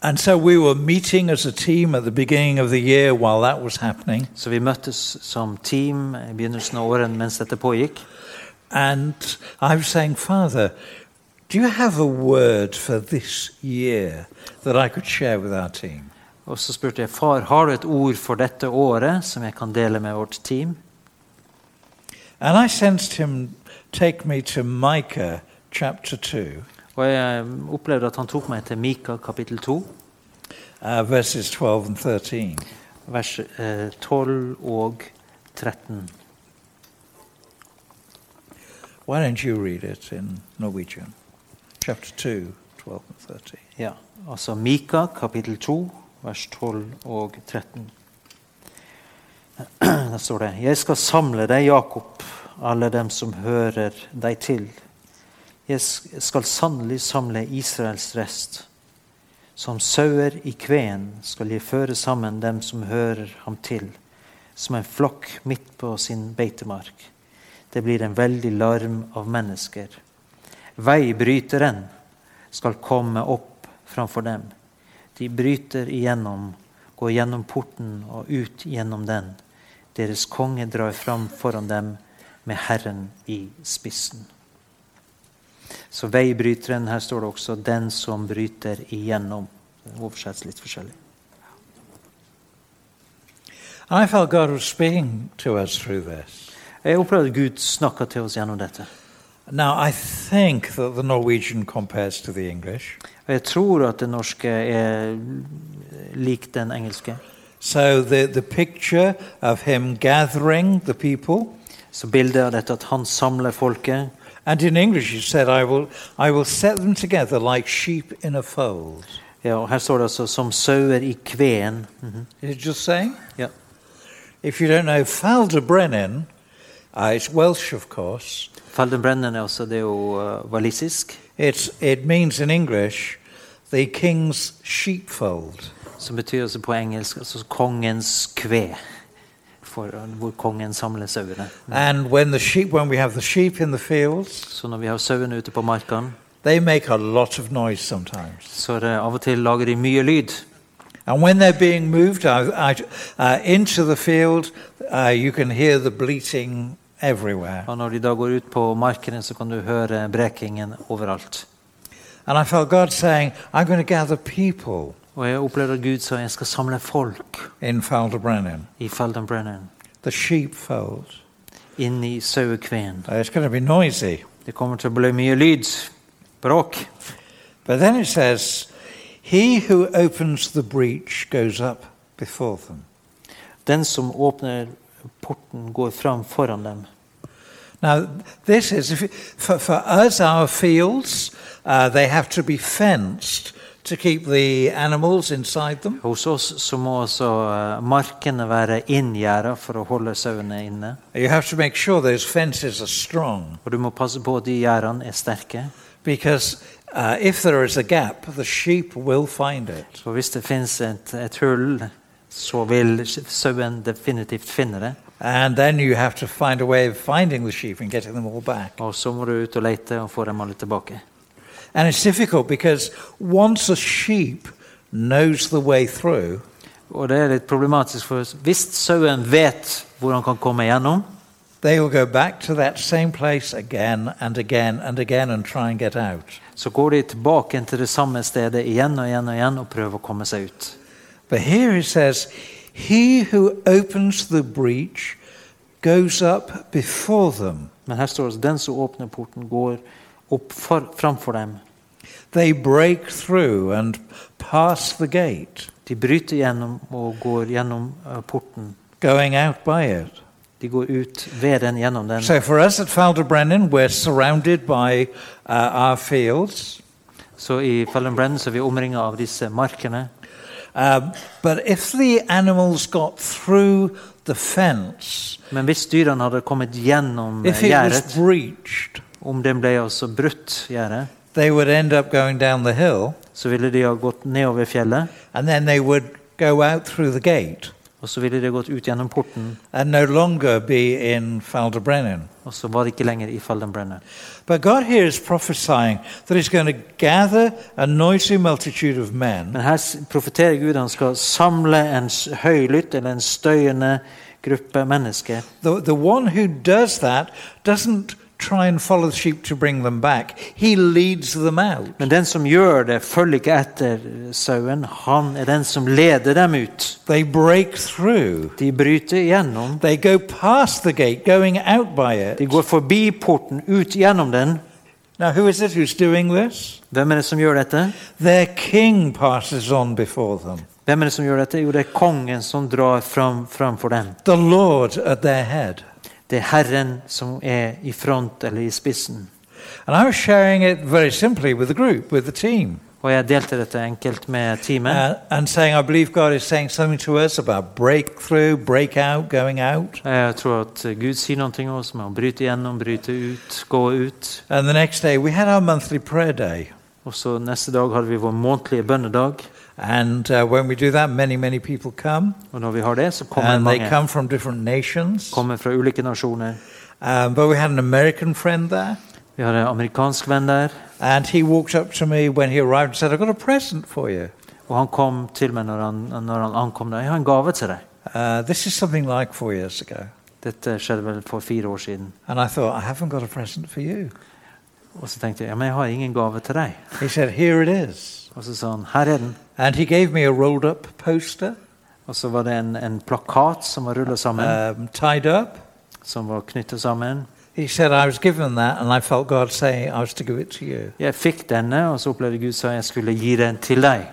and so we were meeting as a team at the beginning of the year while that was happening. Så vi møttes som team i begynnelsen av året mens dette pågikk. And I was saying, Father, do you have a word for this year that I could share with our team? Og så spurte jeg far har du et ord for dette året som jeg kan dele med vårt team. And I sensed him take me to Micah chapter 2, Og jeg opplevde at han tok meg til Mika kapittel 2, uh, verses 12 and 13. vers eh, 12 og 13. Why don't you read it in Norwegian? Chapter 2, 12 and 13. Ja, altså Mika kapittel 2, vers 12 og 13. [clears throat] Der står det Jeg skal samle deg, Jakob, alle dem som hører deg til. Jeg skal sannelig samle Israels rest. Som sauer i kveen skal jeg føre sammen dem som hører ham til, som en flokk midt på sin beitemark. Det blir en veldig larm av mennesker. Veibryteren skal komme opp framfor dem. De bryter igjennom, går gjennom porten og ut gjennom den. Deres konge drar fram foran dem med Herren i spissen. Så veibryteren, her står det også 'den som bryter igjennom'. Det oversettes litt forskjellig. I felt God was speaking to us through this. Jeg opplevde at Gud snakka til oss gjennom dette. Now, I think that the Norwegian compares to the English. Jeg tror at det norske er lik den engelske. So the, the picture of him gathering the people, Så bildet av dette at han samler folket. and in English he said, I will, I will set them together like sheep in a fold. Ja, og Her står det altså 'som sauer i kveen'. Mhm. Is it just saying? Ja. If you don't know, Ffald-y-Brenin, uh, it's Welsh, of course. Feldenbrennen er også det er jo uh, walisisk, It's, it means in English the king's sheepfold. som betyr altså på engelsk altså kongens kve. For, uh, hvor kongen samler sauene. And when the sheep, when we have the sheep in the fields, Så når vi har sauene ute på markene, they make a lot of noise sometimes. så det av og til lager de mye lyd. And when they're being moved out, out, uh, into the field, uh, you can hear the bleating everywhere. Og når de da går ut på markene, så kan du høre brekingen overalt. And I felt God saying, I'm going to gather people Og jeg opplevde at Gud sa jeg skal samle folk in i Ffald-y-Brenin, the sheepfold. inn i sauekveen. Uh, It's going to be noisy. Det kommer til å bli mye lyd, bråk. But then it says, He who opens the breach goes up before them. Den som åpner porten, går fram foran dem. Now, this is, for, for us, our fields, uh, they have to be fenced to keep the animals inside them. Hos oss så må også eh, markene være inngjerda for å holde sauene inne. You have to make sure those fences are strong Og du må passe på at de gjerdene er sterke. because uh, if there is a gap, the sheep will find it. Så hvis det finnes et, et hull, så vil sauen definitivt finne det. And then you have to find a way of finding the sheep and getting them all back. Og så må du ut og lete og få dem alle tilbake. And it's difficult because once a sheep knows the way through, Og det er litt problematisk, for hvis sauen vet hvor han kan komme gjennom, they will go back to that same place again and again and again and try and get out. så går de tilbake til det samme stedet igjen og igjen og igjen og prøver å komme seg ut. But here it says, He who opens the breach goes up before them. Men her står det den som åpner porten, går opp for, framfor dem. They break through and pass the gate, De bryter gjennom og går gjennom eh, porten. going out by it. De går ut ved den, gjennom den. So for us at Ffald-y-Brenin, we're surrounded by uh, our fields. Så i Ffald-y-Brenin så er vi omringa av disse markene. Um, but if the animals got through the fence, Men hvis dyrene hadde kommet gjennom if it was gjerdet, breached, om den ble altså brutt gjerdet, they would end up going down the hill så ville de ha gått nedover fjellet, and then they would go out through the gate og så ville de gått ut gjennom porten, and no longer be in Faldebrennen. og så var de ikke lenger i Fellenbrennen. But God here is prophesying that He's going to gather a noisy multitude of men Men her profeterer Gud han skal samle en høylytt eller en støyende gruppe mennesker. The, the one who does that doesn't try and follow the sheep to bring them back, he leads them out. Men den som gjør det, følger ikke etter sauen. Han er den som leder dem ut. They break through, De bryter igjennom. they go past the gate, going out by it. De går forbi porten, ut gjennom den. Now, who is it who's doing this? Hvem er det som gjør dette? Their king passes on before them, Hvem er det som gjør dette? Jo, det er kongen som drar fram framfor dem. the Lord at their head. Det er Herren som er i front eller i spissen. And I was sharing it very simply with the group, with the team, Og jeg delte dette enkelt med teamet. uh, and saying, I believe God is saying something to us about breakthrough, breakout, going out. Jeg tror at Gud sier noe om oss med å bryte gjennom, bryte ut, gå ut. And the next day, we had our monthly prayer day. Og så neste dag hadde vi vår månedlige bønnedag. And uh, when we do that, many, many people come. Vi har det, så kommer And they come from different nations. Kommer fra ulike nasjoner. Um, but we had an American friend there. Vi har en amerikansk venn der. And he walked up to me when he arrived and said, I've got a present for you. Og han kom til meg når han, når han ankom der. Jeg har en gave til deg. Uh, this is something like four years ago. Dette skjedde vel for fire år siden. And I thought, I haven't got a present for you. Og så tenkte jeg ja, men jeg har ingen gave til deg. He said, Here it is. Og så sa han her er den. And he gave me a rolled up poster, Og så var det en, en plakat som var rullet sammen, um, tied up. som var knyttet sammen. He said, I was given that, and I felt God saying I was to give it to you. Jeg fikk denne, og så opplevde Gud sa jeg skulle gi den til deg.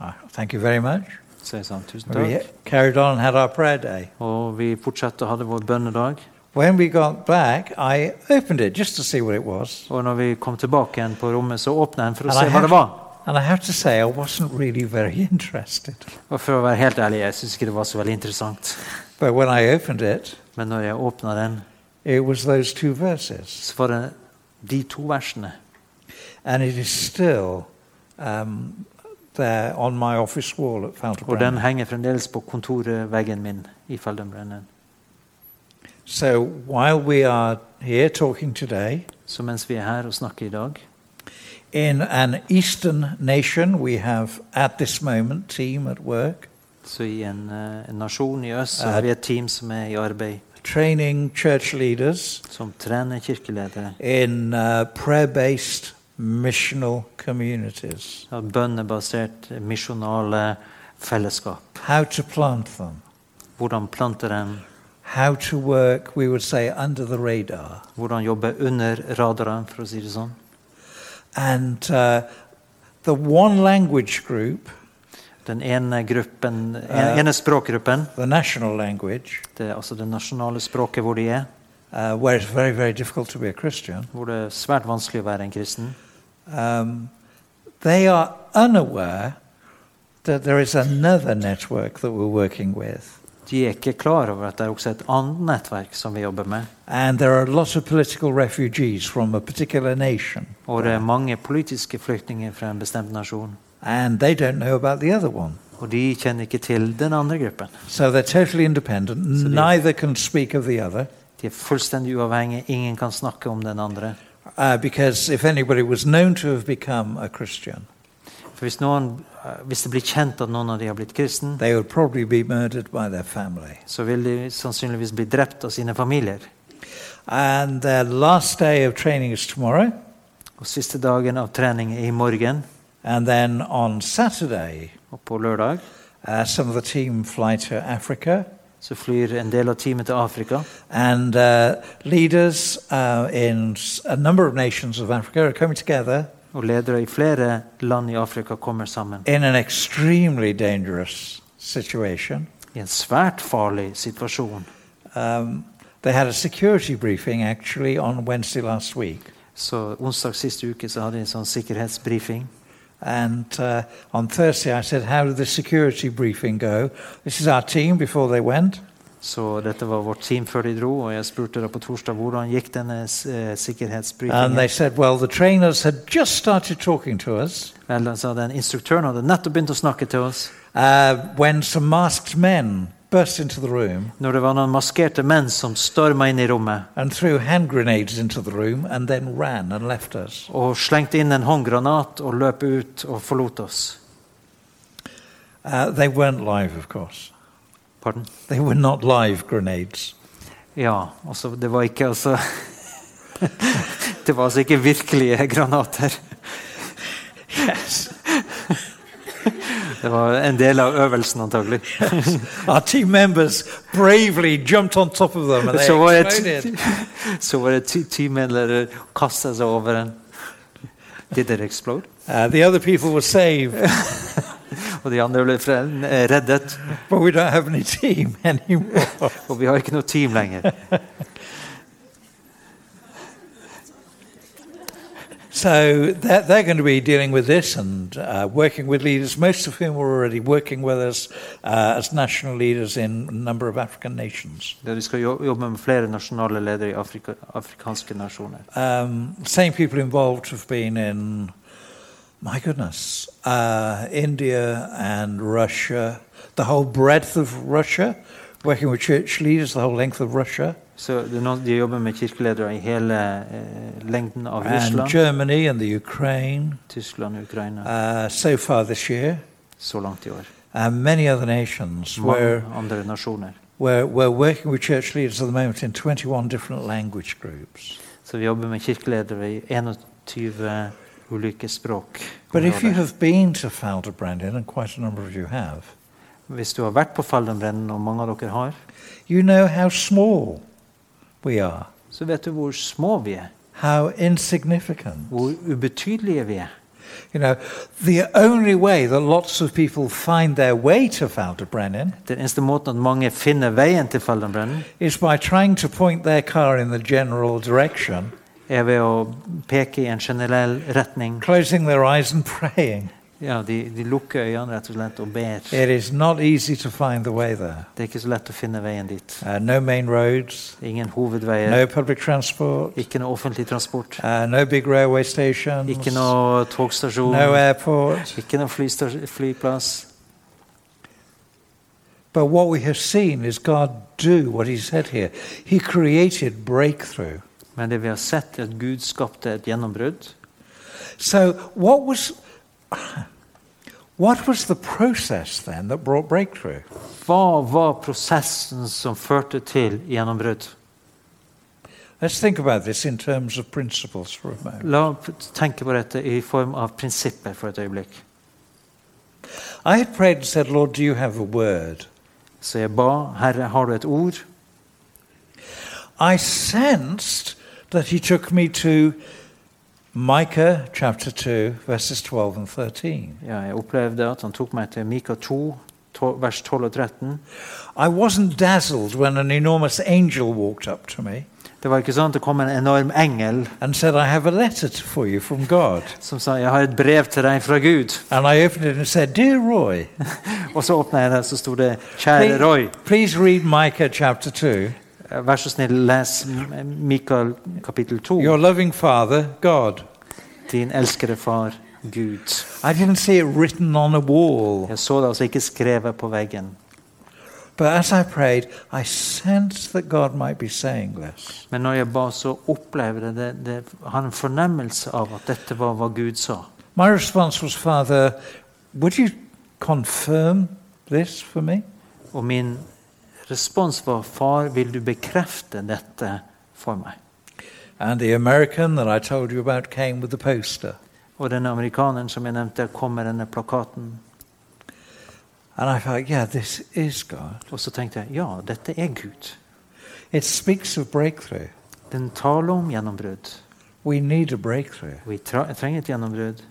Ah, thank you very much. Så jeg sa tusen We takk. carried on and had our prayer day. Og vi fortsatte å ha vår bønnedag. When we got back, I opened it just to see what it was. Og når vi kom tilbake igjen på rommet, så åpnet jeg den for å And se I hva det var. And I have to say, I wasn't really very [laughs] interested. Og for å være helt ærlig, jeg syns ikke det var så veldig interessant. But when I opened it, Men når jeg åpna den, it was those two verses. så var det de to versene. And it is still um, there on my office wall at Og den henger fremdeles på kontorveggen min i Feldenbrennen. So while we are here talking today, Så mens vi er her og snakker i dag, in an eastern nation, we have at this moment team at work så i en, eh, en nasjon i øst så har vi et team som er i arbeid, training church leaders som trener kirkeledere. in uh, prayer-based missional communities. Av bønnebasert misjonale fellesskap. How to plant them, Hvordan plante dem, how to work, we would say, under the radar. hvordan jobbe under radaren, for å si det sånn. And uh, the one language group, Den ene gruppen, Eh. en, ene språkgruppen, the national language, det er altså det nasjonale språket hvor de er, uh, where it's very, very difficult to be a Christian, hvor det er svært vanskelig å være en kristen, um, they are unaware that there is another network that we're working with. De er ikke klar over at det er også et annet nettverk som vi jobber med. Og det er mange politiske flyktninger fra en bestemt nasjon. And they don't know about the other one. Og de kjenner ikke til den andre gruppen. So totally Så de, Neither can speak of the other. De er fullstendig uavhengige. Ingen kan snakke om den andre. Uh, because if anybody was known to have become a Christian, For hvis, noen, hvis det blir kjent at noen av de har blitt kristen, they would probably be murdered by their family. så vil de sannsynligvis bli drept av sine familier. And their last day of training is tomorrow. Og siste dagen av trening er i morgen. And then on Saturday, Og på lørdag uh, some of the team fly to Africa. så flyr en del av teamet til Afrika. And uh, leaders uh, in a number of nations of Africa are coming together Og ledere i flere land i Afrika kommer sammen in an extremely dangerous situation. i en svært farlig situasjon. Um, they had a security briefing actually on Wednesday last week. Så onsdag siste uke så hadde de en sånn sikkerhetsbrifing. And uh, on Thursday, I said, How did the security briefing go? This is our team before they went. Så dette var vårt team før de dro, og jeg spurte da på torsdag hvordan gikk denne And they said, Well, the trainers had just started talking to us Vel, så den instruktøren hadde nettopp begynt å snakke til oss uh, when some masked men burst into the room når det var noen maskerte menn som storma inn i rommet and threw hand grenades into the room and then ran and left us. og slengte inn en håndgranat og løp ut og forlot oss. Uh, they weren't live, of course. Pardon? They were not live grenades. Ja, altså det var ikke altså [laughs] Det var altså ikke virkelige granater. Yes. Det var en del av øvelsen, antagelig. Our team members bravely jumped on top of them and they Så var exploded. så var det ti- teammedlemmer kasta seg over den. Did it explode? Uh, the other people were saved, [laughs] [laughs] Og de andre ble eh, reddet. but we don't have any team [laughs] anymore. Og vi har ikke noe team lenger. So they're, they're going to be dealing with this and uh, working with leaders, most of whom are already working with us uh, as national leaders in a number of African nations. Der vi skal jo- jobbe med flere nasjonale ledere i Afrika, afrikanske nasjoner. Um, same people involved have been in, my goodness, uh, India and Russia, the whole breadth of Russia, working with church leaders, the whole length of Russia, Så De jobber med kirkeledere i hele eh, lengden av and Germany and the Ukraine Tyskland og Ukraina uh, so far this year. så langt i år. and many other nations where, mange andre nasjoner. where we're working with church leaders at the moment in 21 different language groups. Så vi jobber med kirkeledere i 21 ulike språk. But if you have been to Ffald-y-Brenin, and quite a number of you have, Hvis du har vært på Ffald-y-Brenin, og mange av dere har, you know how small we are, så vet du hvor små vi er. how insignificant. Hvor ubetydelige vi er. You know, the only way that lots of people find their way to Ffald-y-Brenin Den eneste måten at mange finner veien til Ffald-y-Brenin, is by trying to point their car in the general direction, er ved å peke i en generell retning. closing their eyes and praying. Ja, de, de lukker øynene rett og slett og ber. It is not easy to find the way there. Det er ikke så lett å finne veien dit. Uh, no main roads, Ingen hovedveier, no public transport, ikke noe offentlig transport, uh, no big railway stations, ikke noe togstasjon, no airport. ikke noe flyplass. But what we have seen is God do what He said here. He created breakthrough. Men det vi har sett, er at Gud skapte et gjennombrudd. So, what was what was the process then that brought breakthrough? Hva var prosessen som førte til gjennombrudd? Let's think about this in terms of principles for a moment. La oss tenke på dette i form av prinsipper for et øyeblikk. I had prayed and said, Lord, do you have a word? Så jeg ba, Herre, har du et ord? I sensed that He took me to Micah chapter 2, verses 12 and 13. Ja, jeg opplevde at han tok meg til Mika 2, to- vers 12 og 13. I wasn't dazzled when an enormous angel walked up to me Det var ikke sånn at det kom en enorm engel and said, I have a letter for you from God. som sa 'Jeg har et brev til deg fra Gud'. [laughs] And I opened it and said, Dear Roy, Og så åpna jeg det, så sto det 'Kjære Roy'. please read Micah chapter 2. Vær så snill, les Mikael kapittel 2. Your loving father, God. Din elskede far, Gud. I didn't see it written on a wall, Jeg så det altså ikke skrevet på veggen. but as I prayed, I sensed that God might be saying this. Men når jeg ba, så opplevde det, det, han en fornemmelse av at dette var hva Gud sa. My response was, Father, would you confirm this for me? Og min respons var, far, vil du bekrefte dette for meg? And the American that I told you about came with the poster. Og denne amerikaneren som jeg nevnte, kom med denne plakaten. And I thought, yeah, this is God. Og så tenkte jeg, ja, dette er Gud. It speaks of breakthrough. Den taler om gjennombrudd. We need a breakthrough. Vi tra trenger et gjennombrudd.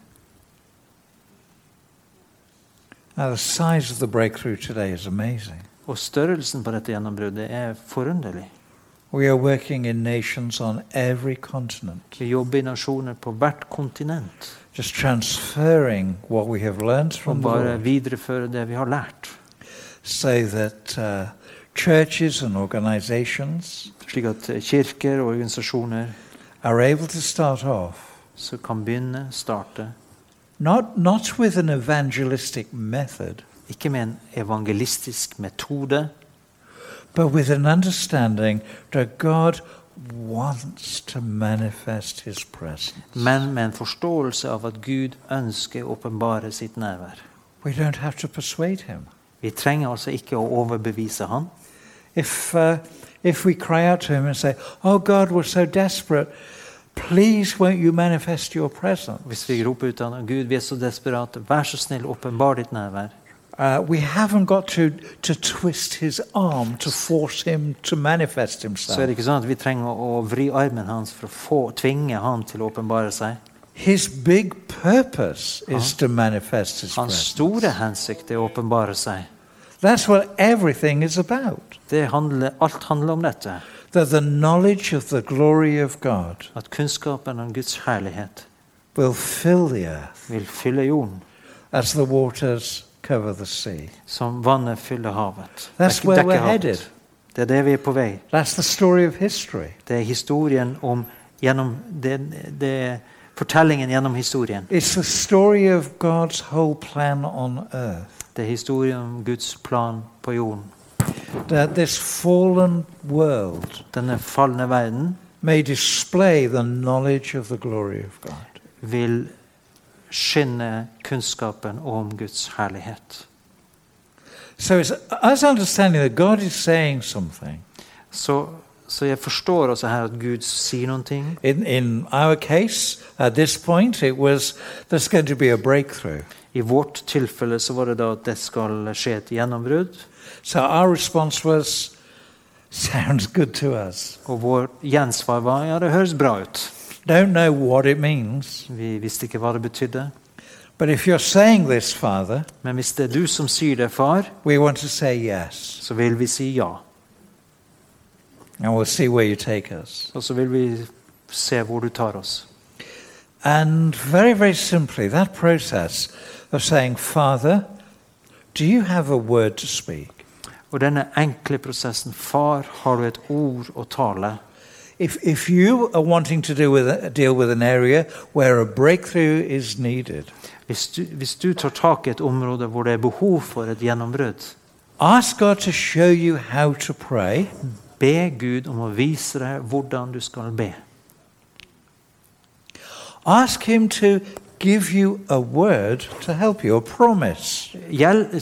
Now, the size of the breakthrough today is amazing. Og størrelsen på dette gjennombruddet er forunderlig. We are working in nations on every continent, Vi jobber i nasjoner på hvert kontinent just transferring what we have learned og from bare videreføre det vi har lært. so that uh, churches and organizations Slik at kirker og organisasjoner are able to start off så kan begynne, starte, not, not with an evangelistic method, ikke med en evangelistisk metode, but with an understanding that God wants to manifest his presence. men med en forståelse av at Gud ønsker å åpenbare sitt nærvær. We don't have to persuade him. Vi trenger altså ikke å overbevise han. If, uh, if we cry out to him and say, Oh God, we're so desperate, please won't you manifest your presence? Hvis vi roper ut av han, Gud, vi er så desperate, vær så snill, åpenbar ditt nærvær. Uh, we haven't got to, to twist his arm to force him to manifest Så er himself. det ikke sånn at vi trenger å vri armen hans for å få, tvinge han til å åpenbare seg. His big purpose is to manifest his Hans store hensikt er å åpenbare seg. That's what everything is about. Det handler, alt handler om dette. That the knowledge of the glory of God At kunnskapen om Guds herlighet will fill the earth vil fylle jorden, as the waters cover the sea. som vannet fyller havet. That's where we're havet. headed. Det er det vi er på vei. That's the story of history. Det er historien om gjennom det, det fortellingen gjennom historien. It's the story of God's whole plan on earth. Det er historien om Guds plan på jorden. That this fallen world Denne falne verden may display the knowledge of the glory of God. vil skinne kunnskapen om Guds herlighet. So it's us understanding that God is saying something. Så, så jeg forstår også her at Gud sier noen ting. In, in our case, at this point, it was there's going to be a breakthrough. I vårt tilfelle så var det da at det skal skje et gjennombrudd. So our response was, [laughs] sounds good to us. Og vår gjensvar var ja, det høres bra ut. Don't know what it means, Vi visste ikke hva det betydde. but if you're saying this, Father, Men hvis det er du som sier det, far, we want to say yes, så vil vi si ja. and we'll see where you take us. Og så vil vi se hvor du tar oss. And very, very simply, that process of saying, Father, do you have a word to speak? Og denne enkle prosessen Far, har du et ord å tale? If, if you are wanting to deal with, deal with an area where a breakthrough is needed, Hvis du, hvis du tar tak i et område hvor det er behov for et gjennombrudd, ask God to show you how to pray be Gud om å vise deg hvordan du skal be. Ask Him to give you a word to help you, a promise,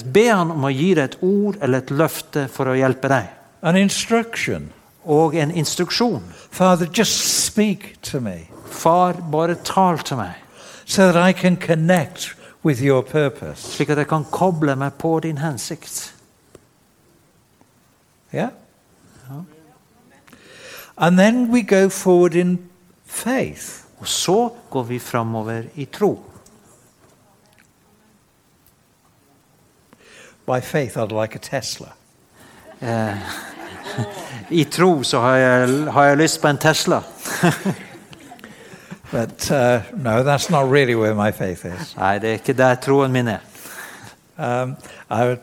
Be han om å gi deg et ord eller et løfte for å hjelpe deg. an instruction. Og en instruksjon. Father, just speak to me Far, bare tal til meg, so that I can connect with your purpose. slik at jeg kan koble meg på din hensikt. Yeah? And then we go forward in faith. Og så går vi framover i tro. By faith, I'd like a Tesla. Eh, I tro så har jeg, har jeg lyst på en Tesla. [laughs] But uh, no, that's not really where my faith is. Nei, det er ikke der troen min er. Um, I,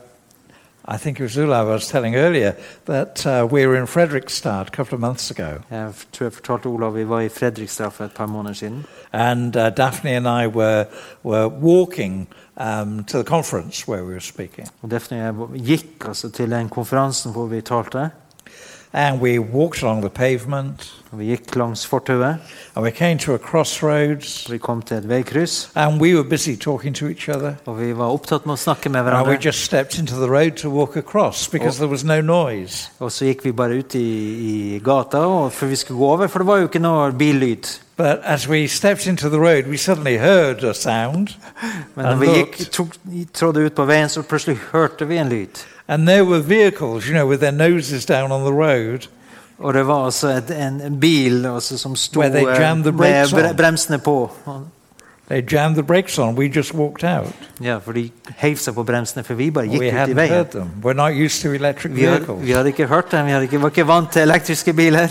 I think it was Ula was telling earlier that uh, we were in Fredrikstad a couple of months ago, Jeg tror jeg fortalte Olav vi var i Fredrikstad for et par måneder siden. and uh, Daphne and I were were walking um, to the conference where we were speaking, Og Defne og jeg gikk altså til den konferansen hvor vi talte. And we walked along the pavement, Og vi gikk langs fortauet. and we came to a crossroads, Vi kom til et veikryss. and we were busy talking to each other. Og vi var opptatt med å snakke med And we hverandre. just stepped into the road to walk across because there was no noise. Og så gikk vi bare ut i, i gata og for vi skulle gå over, for det var jo ikke noe billyd. But as we stepped into the road, we suddenly heard a sound, [laughs] Men når vi looked. gikk, tok, trådde ut på veien, så plutselig hørte vi en lyd. And there were vehicles, you know, with their noses down on the road. Og det var altså et, en, bil altså, som sto Where they eh, jammed the med brakes bre on. bremsene på. They jammed the brakes on. We just walked out. Ja, for de seg på bremsene, for vi bare gikk we ut i veien. heard them. We're not used to electric Vi, vehicles. vi hadde ikke hørt dem, vi hadde ikke, var ikke vant til elektriske biler.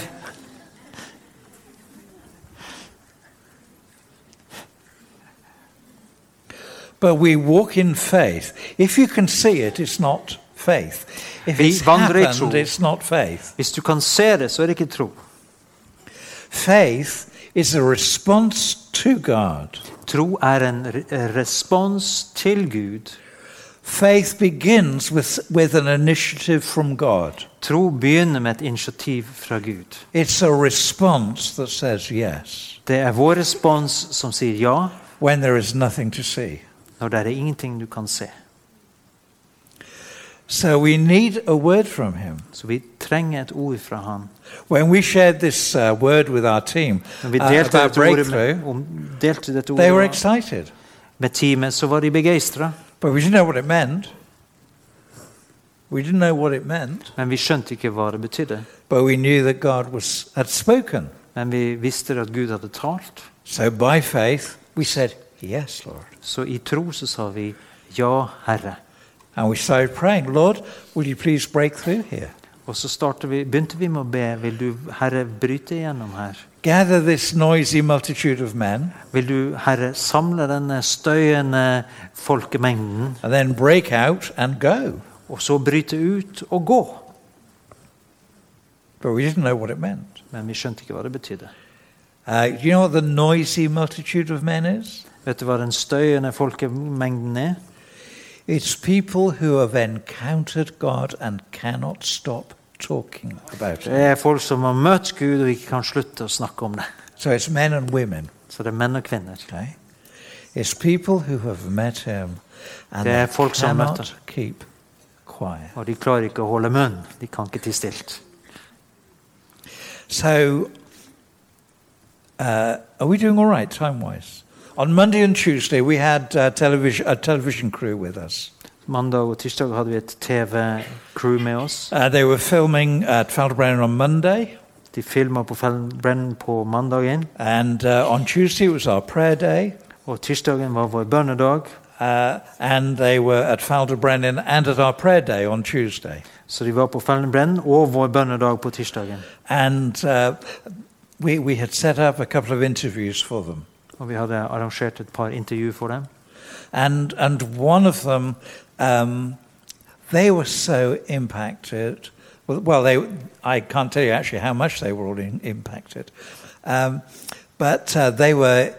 But we walk in faith. If you can see it, it's not faith. If it's happened, it's not faith. Hvis du kan se det, så er det ikke tro. Faith is a response to God. Tro er en respons til Gud. Faith begins with, with an initiative from God. Tro begynner med et initiativ fra Gud. It's a response that says yes Det er vår respons som sier ja, when there is nothing to see. når det er ingenting du kan se. So we need a word from him. Så vi trenger et ord fra han. When we shared this uh, word with our team Når vi uh, delte about breakthrough, med, delte dette they were excited, med teamet, så var de begeistra. but we didn't know what it meant. We didn't know what it meant, Men vi skjønte ikke hva det betydde. but we knew that God was had spoken. Men vi visste at Gud hadde talt. So by faith, we said, "Yes, Lord," Så i tro så sa vi ja, Herre. And we started praying, "Lord, will you please break through here? Og så vi, begynte vi med å be. Vil du, Herre, bryte igjennom her? Gather this noisy multitude of men, Vil du, Herre, samle denne støyende folkemengden, and then break out and go." og så bryte ut og gå? But we didn't know what it meant. Men vi skjønte ikke hva det betydde. Uh, you know what the noisy multitude of men is? Vet du hva den støyende folkemengden er? It's people who have encountered God and cannot stop talking about Det it. er folk som har møtt Gud og ikke kan slutte å snakke om det. So it's men and women. Så det er menn og kvinner. Okay? It's people who have met him and Det er folk som cannot keep quiet. Og de klarer ikke å holde munn. De kan ikke tie stilt. So, uh, are we doing all right time wise? On Monday and Tuesday, we had uh, television, a television crew with us. Mandag og tirsdag hadde vi et TV-crew med oss. Uh, they were filming at Ffald-y-Brenin on Monday, De filma på Fellbrennen på mandagen. and uh, on Tuesday it was our prayer day. Og tirsdagen var vår bønnedag. Uh, and they were at Ffald-y-Brenin and at our prayer day on Tuesday. Så de var på Fellbrennen og vår bønnedag på tirsdagen. And uh, we, we had set up a couple of interviews for them. Og vi hadde arrangert et par intervju for dem. And, and one of them, um, they were so impacted. Well, they, I can't tell you actually how much they were all in, impacted. Um, but uh, they were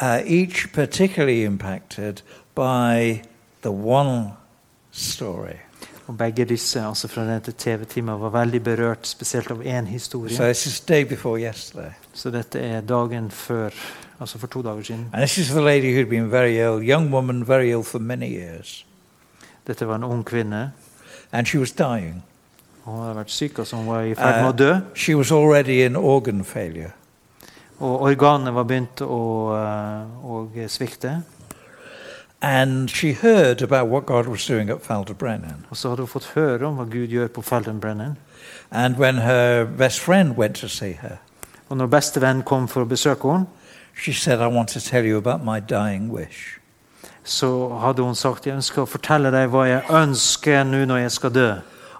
uh, each particularly impacted by the one story. Og begge disse altså fra dette TV-teamet var veldig berørt, spesielt av én historie. So this is day before yesterday. Så dette er dagen før, altså for to dager siden. And this is the lady who'd been very ill, young woman, very ill for many years. Dette var en ung kvinne. And she was dying. og Hun hadde vært syk, altså hun var i ferd med å dø. She was already in organ failure. Og organene var begynt å, eh, å svikte. And she heard about what God was doing at Falderbrennan. Og så hadde hun fått høre om hva Gud gjør på Feldenbrennen. And when her best friend went to see her, Og når bestevenn kom for å besøke henne, she said, I want to tell you about my dying wish. så hadde hun sagt jeg ønsker å fortelle deg hva jeg ønsker nå når jeg skal dø.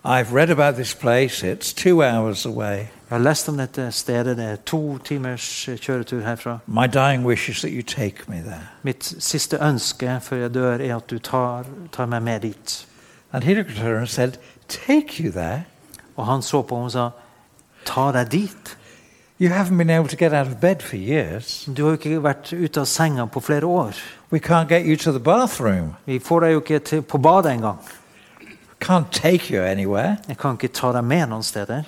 I've read about this place, it's two hours away. Jeg har lest om dette stedet. Det er to timers kjøretur herfra. My dying wish is that you take me there. Mitt siste ønske før jeg dør, er at du tar, tar meg med dit. And he looked at her and said, Take you there? Og han så på henne og sa, ta deg dit. You haven't been able to get out of bed for years. Du har jo ikke vært ute av senga på flere år. We can't get you to the bathroom. Vi får deg jo ikke til, på badet engang. Can't take you anywhere. Jeg kan ikke ta deg med noen steder.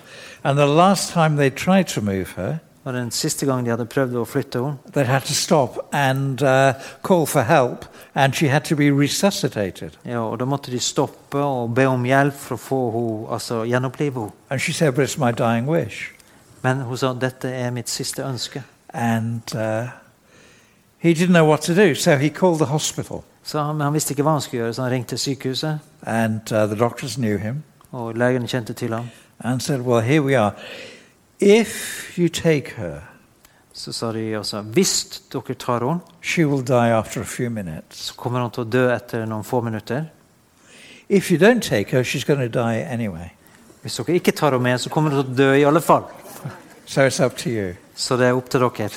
And the last time they tried to move her, Og den siste gang de hadde prøvd å flytte henne, they had to stop and uh, call for help, and she had to be resuscitated. ja, og da måtte de stoppe og be om hjelp for å få henne, altså gjenopplive henne. And she said, But it's my dying wish. Men hun sa dette er mitt siste ønske. And uh, he didn't know what to do, so he called the hospital. Så han, han visste ikke hva han skulle gjøre, så han ringte sykehuset. And uh, the doctors knew him Og legen kjente til ham. and said, Well, here we are. If you take her, Så sa de også hvis dere tar henne, she will die after a few minutes. så kommer hun til å dø etter noen få minutter. If you don't take her, she's going to die anyway. Hvis dere ikke tar henne med, så kommer hun til å dø i alle fall. So it's up to you. Så det er opp til dere.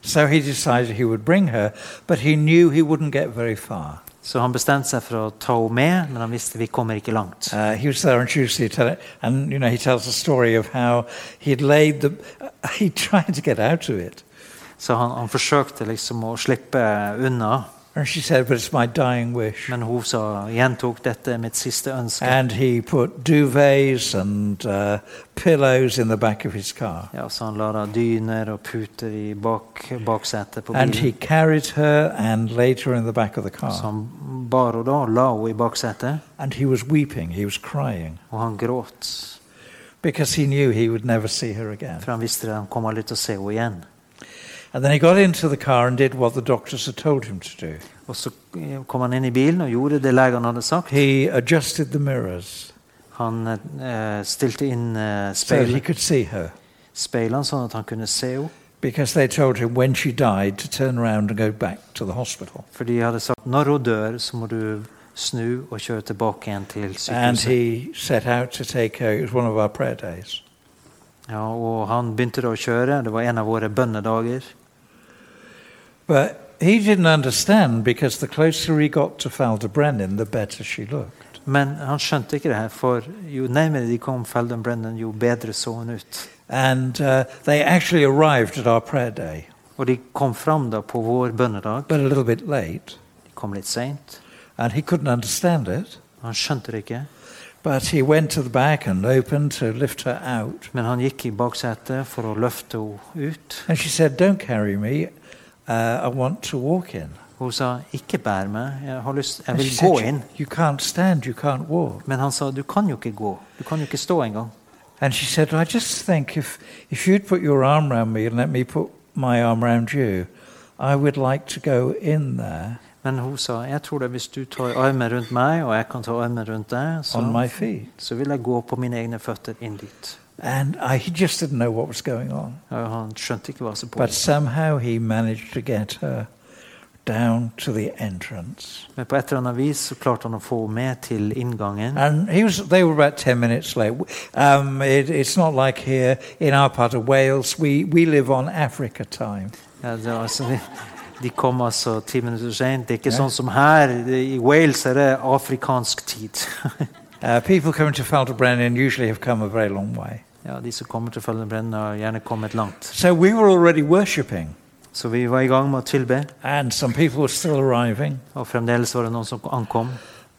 So he decided he would bring her, but he knew he wouldn't get very far. Så han bestemte seg for å ta henne med, men han visste vi kommer ikke langt. Uh, he was there on Tuesday, tell and you know he tells the story of how he'd laid the. [laughs] he tried to get out of it, Så han, han forsøkte liksom å slippe unna. Said. Men hun sa, gjentok dette er mitt siste ønske. And he put duvets and uh, pillows in the back of his car, Ja, så han la dyner og puter i bak, baksetet på and he bilen. carried her and laid her in the back of the Så car, han bar henne da la henne i baksetet, and he was weeping, he was crying og han gråt. because he knew he would never see her again. For han visste at han kom aldri til å se henne igjen. And then he got into the car and did what the doctors had told him to do. Og så eh, kom han inn i bilen og gjorde det legene hadde sagt. He adjusted the mirrors Han eh, stilte inn eh, so that he could see her. speilene sånn at han kunne se henne. Because they told him when she died to turn around and go back to the hospital. For de hadde sagt når hun dør, så må du snu og kjøre tilbake igjen til And sykehuset. he set out to take her. It was one of our prayer days. Ja, og han begynte da å kjøre. Det var en av våre bønnedager. But he didn't understand because the closer he got to Ffald-y-Brenin, the better she looked. Men han skjønte ikke det her, for jo nærmere de kom Ffald-y-Brenin, jo bedre så hun ut. And uh, they actually arrived at our prayer day, Og de kom fram da på vår bønnedag. but a little bit late. De kom litt seint. And he couldn't understand it. Han skjønte det ikke. But he went to the back and opened to lift her out. Men han gikk i baksetet for å løfte henne ut. And she said, Don't carry me. Uh, I want to walk in. Hun sa, 'Ikke bær meg, jeg, har lyst, jeg vil gå inn'. You can't stand, you can't walk. Men han sa, 'Du kan jo ikke gå. Du kan jo ikke stå engang'. And she said, I just think if, if you'd put your arm around me and let me put my arm around you, I would like to go in there Men hun sa, 'Jeg tror det hvis du tar armen rundt meg, og jeg kan ta armen rundt deg', så, så vil jeg gå på mine egne føtter inn dit'. And I, he just didn't know what was going on. Og han skjønte ikke hva som But somehow he managed to get her down to the entrance. Men på et eller annet vis så klarte han å få henne med til inngangen. And he was, they were about 10 minutes late. Um, it, it's not like here in our part of Wales, we, we live on Africa time. Ja, det, altså, de, kom altså ti minutter sent. Det er ikke Ja. sånn som her. I Wales er det afrikansk tid. [laughs] Uh, people coming to Ffald-y-Brenin usually have come a very long way. Ja, De som kommer til Ffald-y-Brenin, har gjerne kommet langt. So we were already worshipping, Så vi var i gang med å tilbe, and some people were still arriving. og fremdeles var det noen som ankom.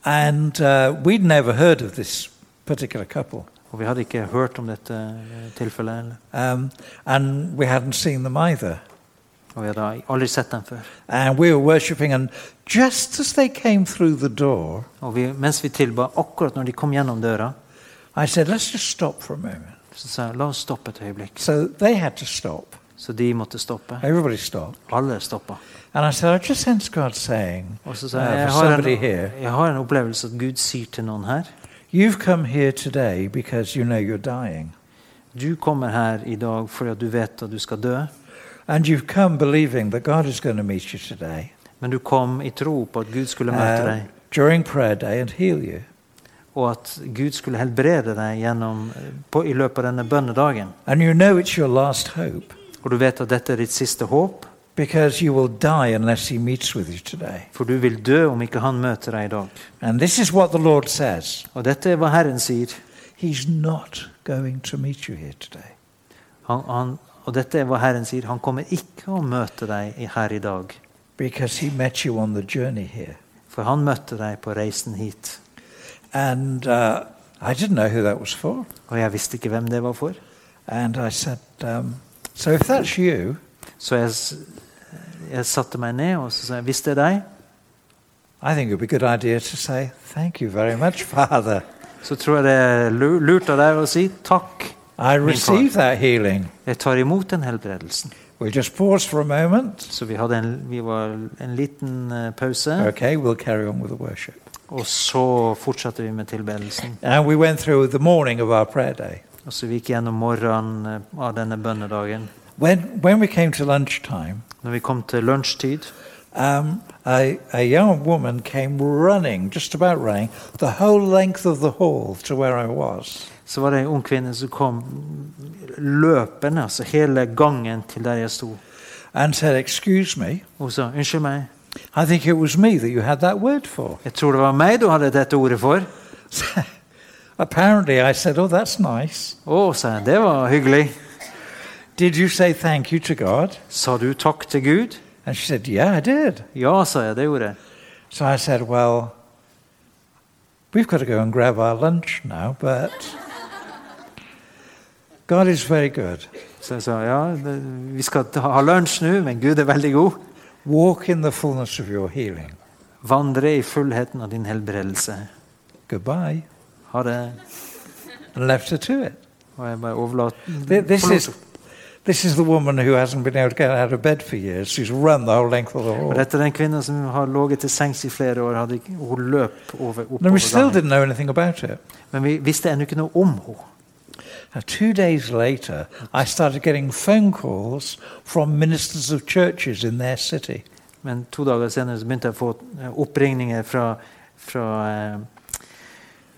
And uh, we'd never heard of this particular couple. Og vi hadde ikke hørt om dette eh, tilfellet. Um, and we hadn't seen them either. Og vi hadde aldri sett dem før. And we were worshipping, and just as they came through the door, Og vi, mens vi tilba, akkurat når de kom gjennom døra, I said, Let's just stop for a moment. Så sa jeg la oss stoppe et øyeblikk. So they had to stop. Så de måtte stoppe. Everybody stopped. Alle stoppa. And I said, I just sense God saying Og så uh, sa jeg jeg for har, somebody en, here, jeg har en opplevelse at Gud sier til noen her You've come here today because you know you're dying. Du kommer her i dag fordi du vet at du skal dø. And you've come believing that God is going to meet you today Men du kom i tro på at Gud skulle møte uh, deg, during prayer day and heal you. Og at Gud skulle helbrede deg gjennom, på, i løpet av denne bønnedagen. You know it's your last hope Og du vet at dette er ditt siste håp, because you will die unless He meets with you today. for du vil dø om ikke han møter deg i dag. And this is what the Lord says Og dette er hva Herren sier. He's not going to meet you here today. Han, han, og dette er hva Herren sier. Han kommer ikke å møte deg her i dag. because he met you on the journey here. For han møtte deg på reisen hit. And uh, I didn't know who that was for. Og jeg visste ikke hvem det var for. And I said, um, So if that's you, Så jeg, s- jeg satte meg ned og så sa jeg, hvis det er deg, I think it would be a good idea to say, Thank you very much, Father. så tror jeg det er lu- lurt av deg å si takk. I Min received that healing. Jeg tar imot den helbredelsen. We'll just pause for a moment. Så vi hadde en, vi var en liten eh, pause, Okay, we'll carry on with the worship. Og så fortsatte vi med tilbedelsen. And we went through the morning of our prayer day. Og så vi gikk gjennom morgenen eh, av denne bønnedagen. When, when we came to lunchtime, Når vi kom til lunsjtid, um, a, a young woman came running, just about running, the whole length of the hall to where I was. så var det en ung kvinne som kom løpende, altså hele gangen til der jeg sto. and said, Excuse me, Hun sa, unnskyld meg, I think it was me that you had that word for. jeg tror det var meg du hadde dette ordet for. [laughs] Apparently, I said, Oh, that's nice. Å, sa jeg, det var hyggelig. Did you say thank you to God? Sa du takk til Gud? And she said, Yeah, I did. Ja, sa jeg, det gjorde jeg. So I said, Well, we've got to go and grab our lunch now, but God is very good. Så jeg sa, ja, det, vi skal ta- ha lunsj nå, men Gud er veldig god. Walk in the fullness of your healing. Vandre i fullheten av din helbredelse. Goodbye. Ha det. And left her to it. Og jeg bare overlater This is, this is the woman who hasn't been able to get out of bed for years. She's run the whole length of the hall. Dette er den kvinnen som har ligget til sengs i flere år. Hadde, hun løp over, And we oppover still didn't know anything about it. Men vi visste ennå ikke noe om henne. Now, two days later, I started getting phone calls from ministers of churches in their city. Men to dager senere begynte jeg å få eh, oppringninger fra, fra eh,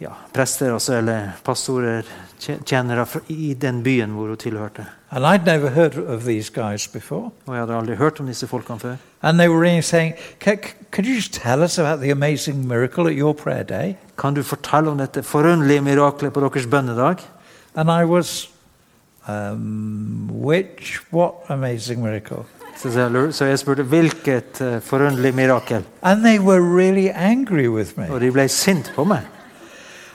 ja, prester altså, eller pastorer, tje- tjenere i den byen hvor hun tilhørte. And I'd never heard of these guys before. Og jeg hadde aldri hørt om disse folkene før. And they were really saying, Could you just tell us about the amazing miracle at your prayer day? Kan du fortelle om dette forunderlige miraklet på deres bønnedag? And I was, um, Which, what amazing miracle? Så jeg, spurte hvilket eh, forunderlig mirakel. And they were really angry with me. Og de ble sinte på meg.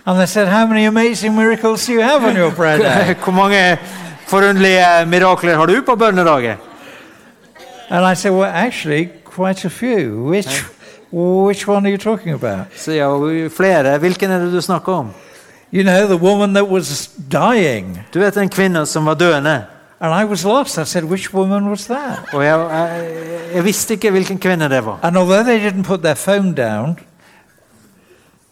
And they said, How many amazing miracles do you have on your prayer day? [laughs] Hvor mange forunderlige mirakler har du på bønnedagen? And I said, Well, actually, quite a few. Which, which one are you talking about? Så ja, flere. Hvilken er det du snakker om? You know, the woman that was dying. Du vet en kvinne som var døende. And I was lost. I said, which woman was that? Og jeg, jeg, jeg visste ikke hvilken kvinne det var. And although they didn't put their phone down,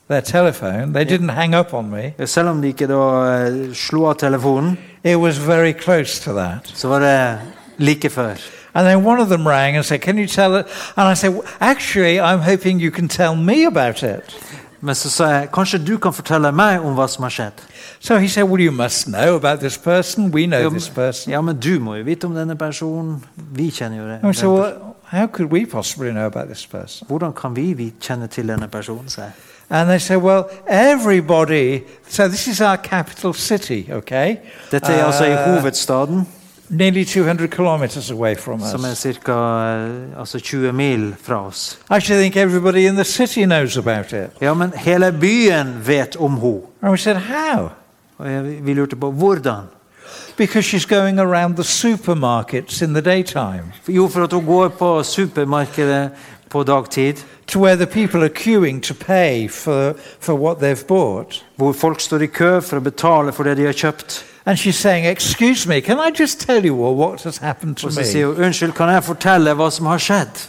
their telephone, they didn't hang up on me, Selv om de ikke da eh, slo av telefonen, it was very close to that. så var det like før. And then one of them rang and said, Can you tell it? And I said, "Well, Actually, I'm hoping you can tell me about it. Men så sa jeg kanskje du kan fortelle meg om hva som har skjedd. So he said, Well, you must know about this person. We know Ja, this men- person. Ja, men du må jo vite om denne personen. Vi kjenner jo det. And Well, how could we possibly know about this person? Hvordan kan vi kjenne til denne personen? And they said, Well, everybody. So this is our capital city, okay? Dette er altså i Uh, hovedstaden, Nearly 200 kilometers away from som us. er ca. Altså 20 mil fra oss. I should think everybody in the city knows about it. Ja, men hele byen vet om henne. And we said, How? Jeg, vi lurte på hvordan. Because she's going around the supermarkets in the daytime Jo, for at hun går på supermarkedet på dagtid, to where the people are queuing to pay for, for what they've bought. hvor folk står i kø for å betale for det de har kjøpt. And she's saying, Excuse me, can I just tell you all what has happened to sier me? hun unnskyld, kan jeg fortelle hva som har skjedd?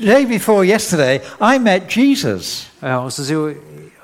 The day before yesterday, I met Jesus. Ja, og så sier hun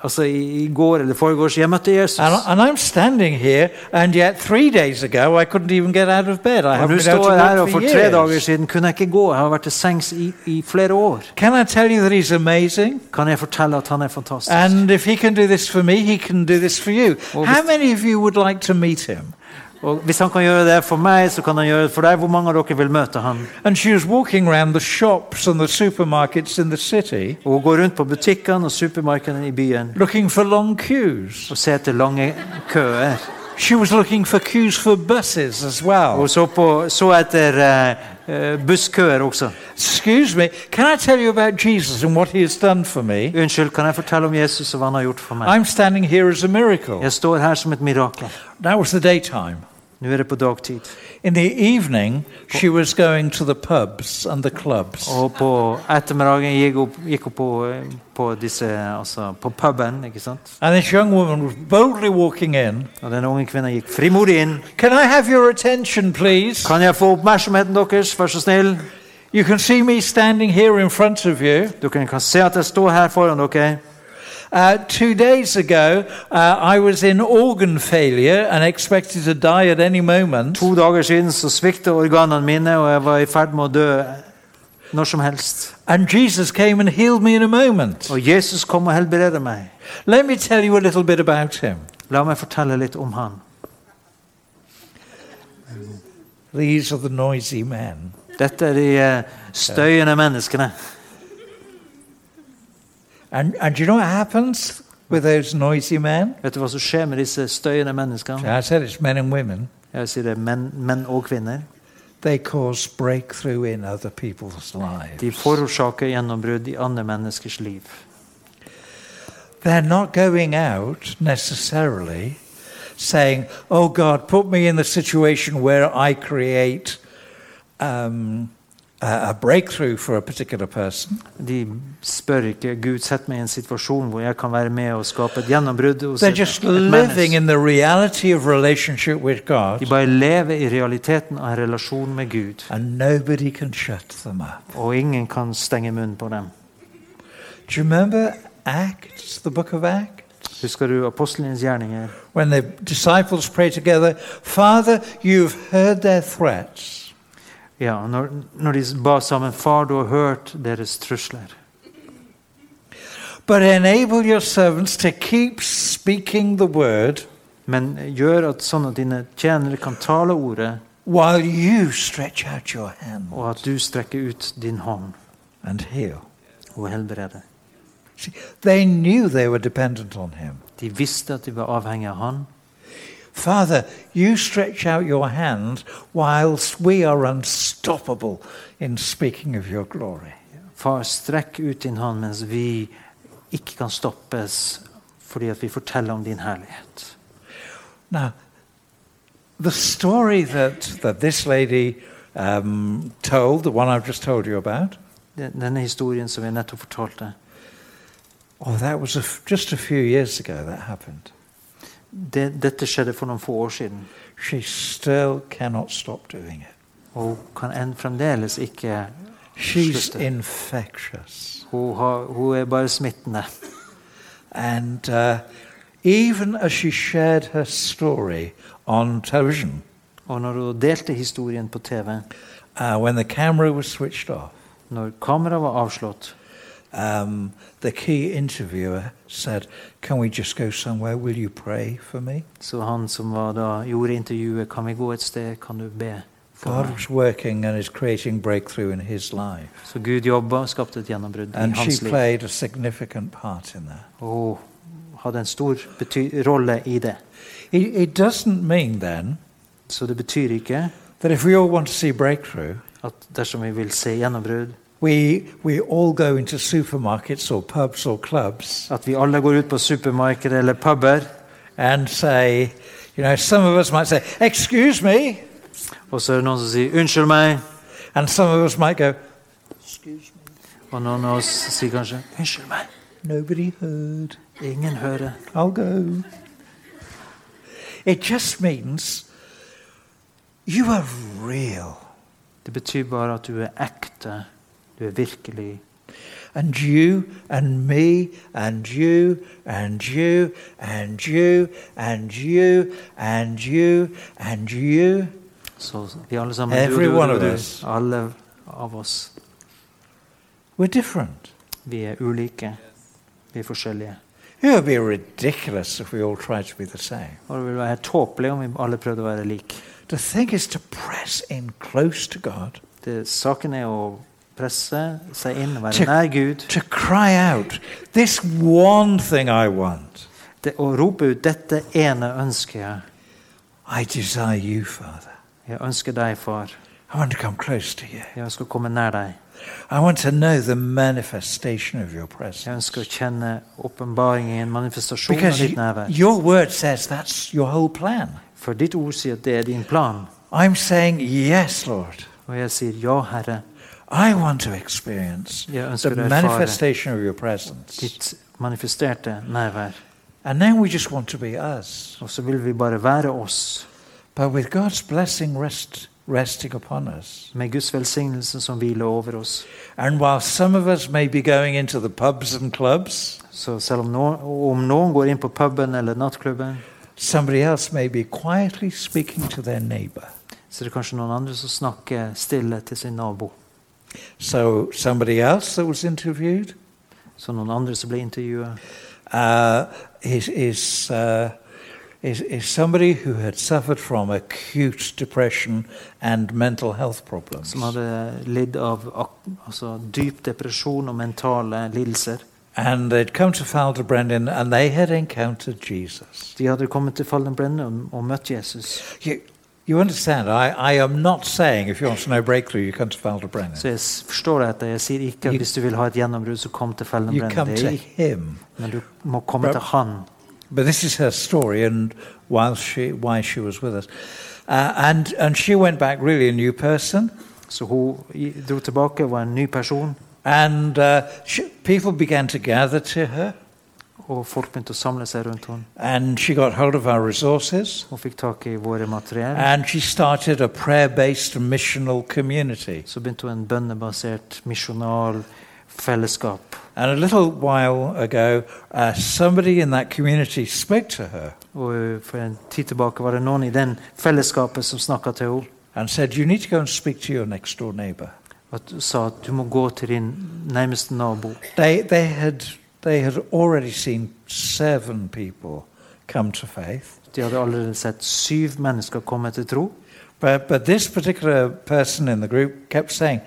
altså i i går eller foregårs jeg møtte Jesus. And, and I'm standing here, and yet three days ago, I couldn't even get out of bed. I Og haven't been står to jeg her, og for tre dager years. siden kunne jeg ikke gå. Jeg har vært til sengs i, i flere år. Can I tell you that he's amazing? Kan jeg fortelle at han er fantastisk? And if he can do this for me, he can do this for you. How many of you would like to meet him? Og hvis han kan gjøre det for meg, så kan han gjøre det for deg. Hvor mange av dere vil møte han? And she was walking around the shops and the supermarkets in the city Og hun går rundt på butikkene og supermarkedene i byen looking for long queues. og ser etter lange køer. She was looking for queues for buses as well. hun så, på, så etter eh, eh. Excuse me, can I tell you about Jesus and what he has done for me? Unnskyld, kan jeg fortelle om Jesus og hva han har gjort for meg? I'm standing here as a miracle. Jeg står her som et mirakel. That was the daytime. Nå er det på dagtid. In the evening, she was going to the pubs and the clubs. Og på ettermiddagen gikk hun, gikk hun på, eh, på, disse, altså på puben. ikke sant? And this young woman was boldly walking in. Og den unge kvinnen gikk frimodig inn. Can I have your attention, please? Kan jeg få oppmerksomheten deres, vær så snill? You can see me standing here in front of you. Dere kan se at jeg står her foran dere. Uh, two days ago, uh, I was in organ failure and expected to die at any moment. To dager siden så svikta organene mine, og jeg var i ferd med å dø når som helst. And Jesus came and healed me in a moment. Og Jesus kom og helbredet meg. Let me tell you a little bit about him. La meg fortelle litt om han. These are the noisy men. Dette er de eh, støyende menneskene. And, and you know what happens with those noisy men? Vet du hva som skjer med disse støyende menneskene? I said it's men and women. Jeg sier det er menn, menn og kvinner. They cause breakthrough in other people's lives. De forårsaker gjennombrudd i andre menneskers liv. They're not going out necessarily saying, Oh God, put me in the situation where I create um, a, breakthrough for a particular person. De spør ikke Gud sett meg i en situasjon hvor jeg kan være med og skape et gjennombrudd hos They're just living in the reality of relationship with God, De bare lever i realiteten av en relasjon med Gud, and nobody can shut them up. og ingen kan stenge munnen på dem. Do you remember Acts, the book of Acts? Husker du apostlenes gjerninger? When the disciples pray together, Father, you've heard their threats. Ja, når, når de ba sammen Far, du har hørt deres trusler. But enable your servants to keep speaking the word Men gjør at sånn at dine tjenere kan tale ordet, while you stretch out your hand og at du strekker ut din hånd and heal. og helbreder. See, they knew they were dependent on him. De visste at de var avhengige av han. Father, you stretch out your hand whilst we are unstoppable in speaking of your glory. Far, strekk ut din hånd mens vi ikke kan stoppes fordi at vi forteller om din herlighet. Now, the story that, that this lady um, told, the one I've just told you about, Den- Denne historien som jeg nettopp fortalte, Oh, that was a just a few years ago that happened. Det, dette skjedde for noen få år siden. She still cannot stop doing it. Og hun kan enn fremdeles ikke She's infectious. Hun, har, hun er bare smittende. And uh, even as she shared her story on television, Og når hun delte historien på TV, uh, when the camera was switched off, når kameraet var avslått, um, the key interviewer said, Can we just go somewhere? Will you pray for me? So han som var da, gjorde intervjuet, kan vi gå et sted, kan du be for God was working and is creating breakthrough in his life. So Gud jobba og skapte et gjennombrudd i And she played a significant part in that. Oh, hun hadde en stor rolle i det. It, it doesn't mean then Så det betyr ikke that if we all want to see breakthrough, at dersom vi vil se gjennombrudd, we, we all go into supermarkets or pubs or clubs at vi alle går ut på supermarked eller puber, and say, you know, some of us might say, Excuse me. og så er det noen som sier 'unnskyld meg', And some of us might go, Excuse me. og noen av oss sier kanskje 'unnskyld meg'. Nobody heard. Ingen hører. I'll go. It just means you are real. Det betyr bare at du er ekte. Du er virkelig. And you and me and you and you and you and you and you and you. Så vi alle sammen Every du, du, one of du, us. Alle av oss. We're different. Vi er ulike. Vi er forskjellige. It would be ridiculous if we all tried to be the same. Og det ville være tåpelig om vi alle prøvde å være like. The thing is to press in close to God, Det, saken er å presse seg inn og være Check. nær Gud. to cry out, This one thing I want. Det, og rope ut 'Dette ene ønsker jeg'. I desire you, Father. Jeg ønsker deg, far. I want to come close to you. Jeg ønsker å komme nær deg. I want to know the manifestation of your presence. Jeg ønsker å kjenne åpenbaringen, manifestasjonen av Because ditt you- nærvær. your word says that's your whole plan. For ditt ord sier at det er din plan. I'm saying, Yes, Lord. Og jeg sier ja, Herre. I want to experience the manifestation of your presence. ditt manifesterte nærvær. And then we just want to be us. Og så vil vi bare være oss, But with God's blessing rest, resting upon us. med Guds velsignelse som hviler over oss. And while some of us may be going into the pubs and clubs, Så selv om noen, om noen går inn på puben eller nattklubben, somebody else may be quietly speaking to their neighbor. så er det kanskje noen andre som snakker stille til sin nabo. So somebody else that was interviewed Så noen andre som ble intervjuet, uh, is, is, uh, is, is somebody who had suffered from acute depression and mental health problems. som hadde lidd av altså, dyp depresjon og mentale lidelser. And they'd come to Ffald-y-Brenin and they had encountered Jesus. De hadde kommet til Ffald-y-Brenin og, og møtt Jesus. You, you understand, I, I am not saying if you want to know breakthrough, you come to Ffald-y-Brenin. Så jeg s- forstår dette. Jeg sier ikke at You- hvis du vil ha et gjennombrudd, så kom til You come to him. Men du må komme But- til Han. But this is her story and while she, why she was with us. Uh, and, and she went back really a new person. Så hun i- dro tilbake var en ny person. And uh, she, people began to gather to her. Og folk begynte å samle seg rundt henne. And she got hold of our resources. Hun fikk tak i våre materiell. And she started a prayer based missional community. Så begynte hun en bønnebasert misjonal fellesskap. And a little while ago, uh, somebody in that community spoke to her Og eh, for en tid tilbake var det noen i den fellesskapet som snakka til henne. and said, You need to go and speak to your next door neighbor. At sa at du må gå til din nærmeste nabo. They, they, had, they had already seen seven people come to faith. De hadde allerede sett syv mennesker komme til tro. But, but this particular person in the group kept saying,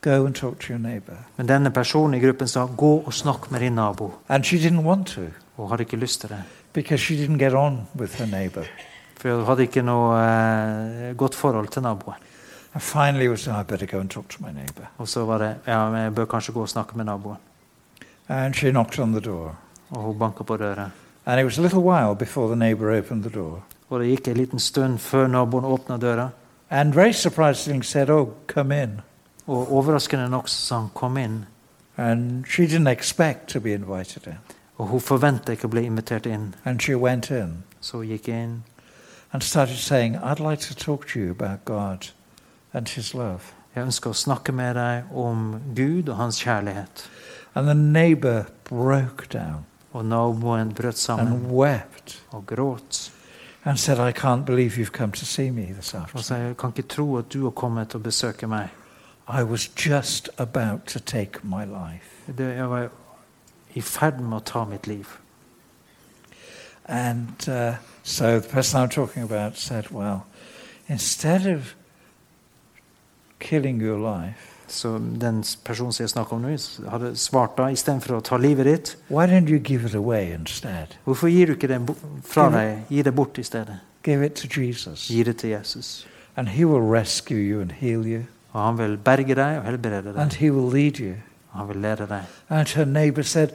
Go and talk to your neighbor. Men denne personen i gruppen sa 'gå og snakk med din nabo', And she didn't want to Hun hadde ikke lyst til det. because she didn't get on with her neighbor. For hun hadde ikke noe uh, godt forhold til naboen. And finally, was, I better go and talk to my neighbor. Og så var det ja, jeg bør kanskje gå og snakke med naboen. And she knocked on the door. Og hun banka på døra. And it was a little while before the neighbor opened the door. Og det gikk en liten stund før naboen åpna døra. And very surprisingly said, Oh, come in. Og overraskende nok sa han kom inn, And she didn't expect to be invited in. og hun forventa ikke å bli invitert inn. And she went in Så hun gikk inn and started saying, I'd like to talk to you about God and His love. Jeg ønsker å snakke med deg om Gud og hans kjærlighet. And the neighbor broke down Og naboen brøt sammen and wept og gråt. and said, I can't believe you've come to see me this Og afternoon. sa jeg kan ikke tro at du har kommet og besøke meg. I was just about to take my life. Det, jeg var i ferd med å ta mitt liv. And uh, so the person I'm talking about said, Well, instead of killing your life, Så den personen som jeg snakker om nå, hadde svart da istedenfor å ta livet ditt why don't you give it away instead? Hvorfor gir du ikke det fra deg? Gi det bort i stedet. Give it to Jesus, Gi det til Jesus. and He will rescue you and heal you, Og han vil berge deg og helbrede and deg. He will lead you. Og han vil lede deg. And her neighbor said,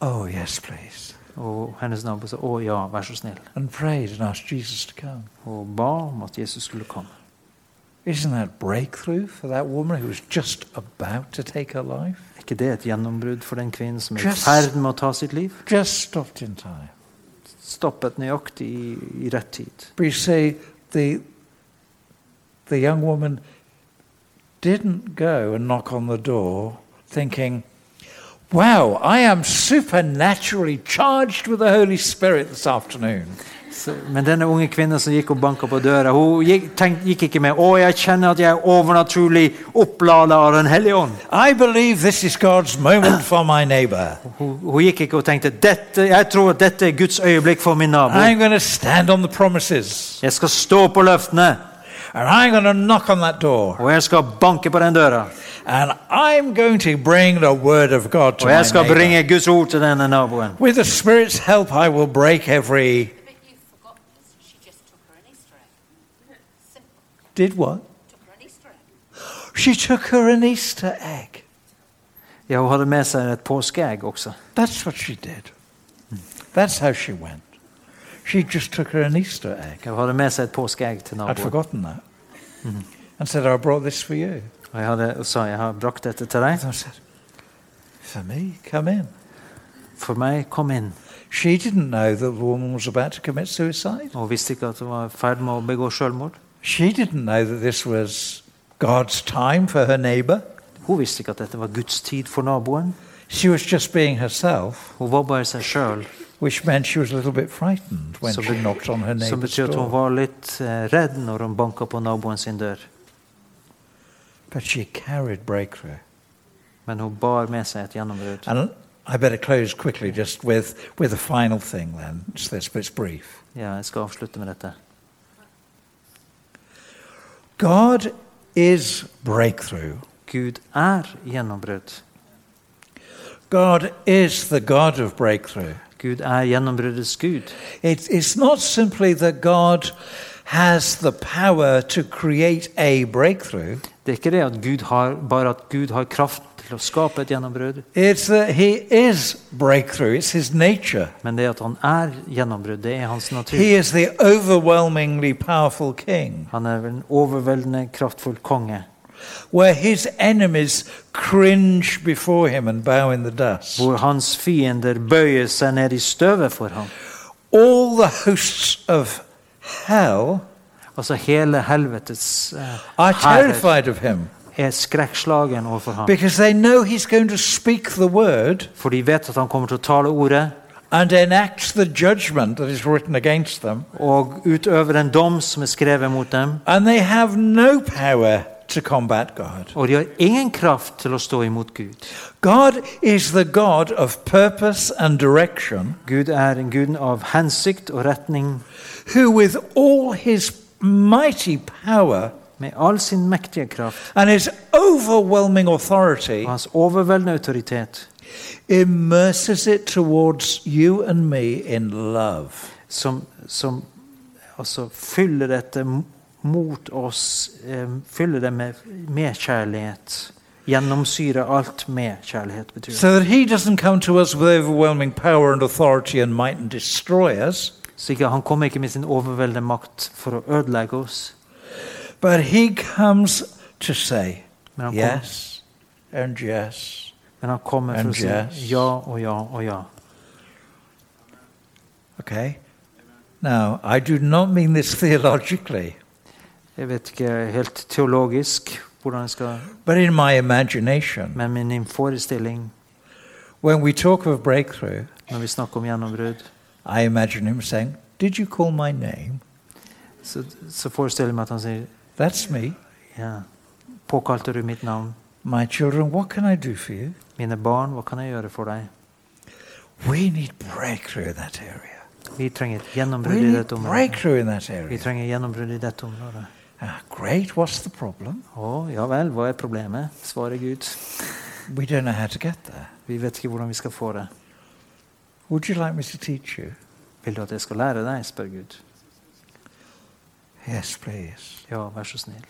Oh, yes, please. Og hennes nabo sa å ja, vær så snill. And prayed and asked Jesus to come. Og ba om at Jesus skulle komme. Isn't that breakthrough for that woman who was just about to take her life? Er ikke det et gjennombrudd for den kvinnen som er i Just- ferd med å ta sitt liv? Just stopped in time. Stoppet nøyaktig i, i rett tid. But you see, the, the young woman didn't go and knock on the door thinking, Wow, I am supernaturally charged with the Holy Spirit this afternoon. Så, men denne unge kvinnen som gikk og banka på døra, hun gikk, tenk, gikk ikke med 'Å, jeg kjenner at jeg er overnaturlig opplada av Den hellige ånd'. I believe this is God's moment for my neighbor. Hun, hun gikk ikke og tenkte dette, 'Jeg tror at dette er Guds øyeblikk for min nabo'. I'm going to stand on the promises Jeg skal stå på løftene, and I'm going to knock on that door og jeg skal banke på den døra. and I'm going to bring the word of God to Og jeg skal bringe Guds ord til denne naboen. With the Spirit's help, I will break every. Did what? Took her an Easter egg. She took her an Easter egg. Ja, hun hadde med seg et påskeegg også. That's what she did. That's how she went. She just took her an Easter egg. Hun hadde med seg et påskeegg til I'd forgotten that. Mm. And said, I brought this for you. Og jeg hadde, og sa jeg har brakt dette til deg. And I said, For me, come in. For meg, kom in. She didn't know that the woman was about to commit suicide. Hun visste ikke at hun var i ferd med å begå selvmord. She didn't know that this was God's time for her neighbor. Hun visste ikke at dette var Guds tid for naboen. She was just being herself, Hun var bare seg sjøl. which meant she was a little bit frightened when So she knocked on her Som neighbor's betyr at hun door. var litt eh, redd når hun banka på naboen sin dør. But she carried breakthrough. Men hun bar med seg et gjennombrudd. And I better close quickly just with, with a final thing then. It's this, but it's brief. Ja, jeg skal avslutte med dette. God is breakthrough. Gud er gjennombrudd. God is the God of breakthrough. Gud er gjennombruddets Gud. It, it's not simply that God has the power to create a breakthrough, Det er ikke det at Gud har, bare at Gud har kraft til å skape et gjennombrudd, it's that He is breakthrough. It's His nature. men det at han er gjennombrudd, det er hans natur. He is the overwhelmingly powerful King, Han er en overveldende kraftfull konge, where His enemies cringe before Him and bow in the dust. hvor hans fiender bøyer seg ned i støvet for ham. All the hosts of hell Altså hele helvetes eh, are hærer terrified of Him er skrekkslagen overfor ham. because they know He's going to speak the word For de vet at han kommer til å tale ordet and enact the judgment that is written against them, og utøve en dom som er skrevet mot dem. and they have no power to combat God. Og de har ingen kraft til å stå imot Gud. God is the God of purpose and direction, Gud er en gud av hensikt og retning. who, with all his mighty power Med all sin mektige kraft and his overwhelming authority, og hans overveldende autoritet, immerses it towards you and me in love. som, som altså fyller dette mot oss, um, fyller det med, med kjærlighet. Gjennomsyrer alt med kjærlighet, betyr det. So that he doesn't come to us with overwhelming power and authority and might and destroy us, Så ikke, han kommer ikke med sin overveldende makt for å ødelegge oss, but he comes to say, yes and yes. men han kommer for And å si yes. ja og ja og ja. Okay? Now, I do not mean this theologically, Jeg vet ikke helt teologisk hvordan jeg skal but in my imagination. Men min forestilling When we talk of breakthrough, når vi snakker om gjennombrudd, I imagine him saying, Did you call my name? så, så forestiller jeg meg at han sier That's me. ja, Påkalte du mitt navn? My children, what can I do for you? Mine barn, hva kan jeg gjøre for deg? We need breakthrough in that area. Vi trenger et gjennombrudd i dette området. Vi trenger gjennombrudd i dette området. Ah, great. What's the problem? Oh, ja vel, hva er problemet? Svarer Gud. We don't know how to get there. Vi vet ikke hvordan vi skal få det. Would you like me to teach you? Vil du at jeg skal lære deg? spør Gud. Yes, please. Ja, vær så snill.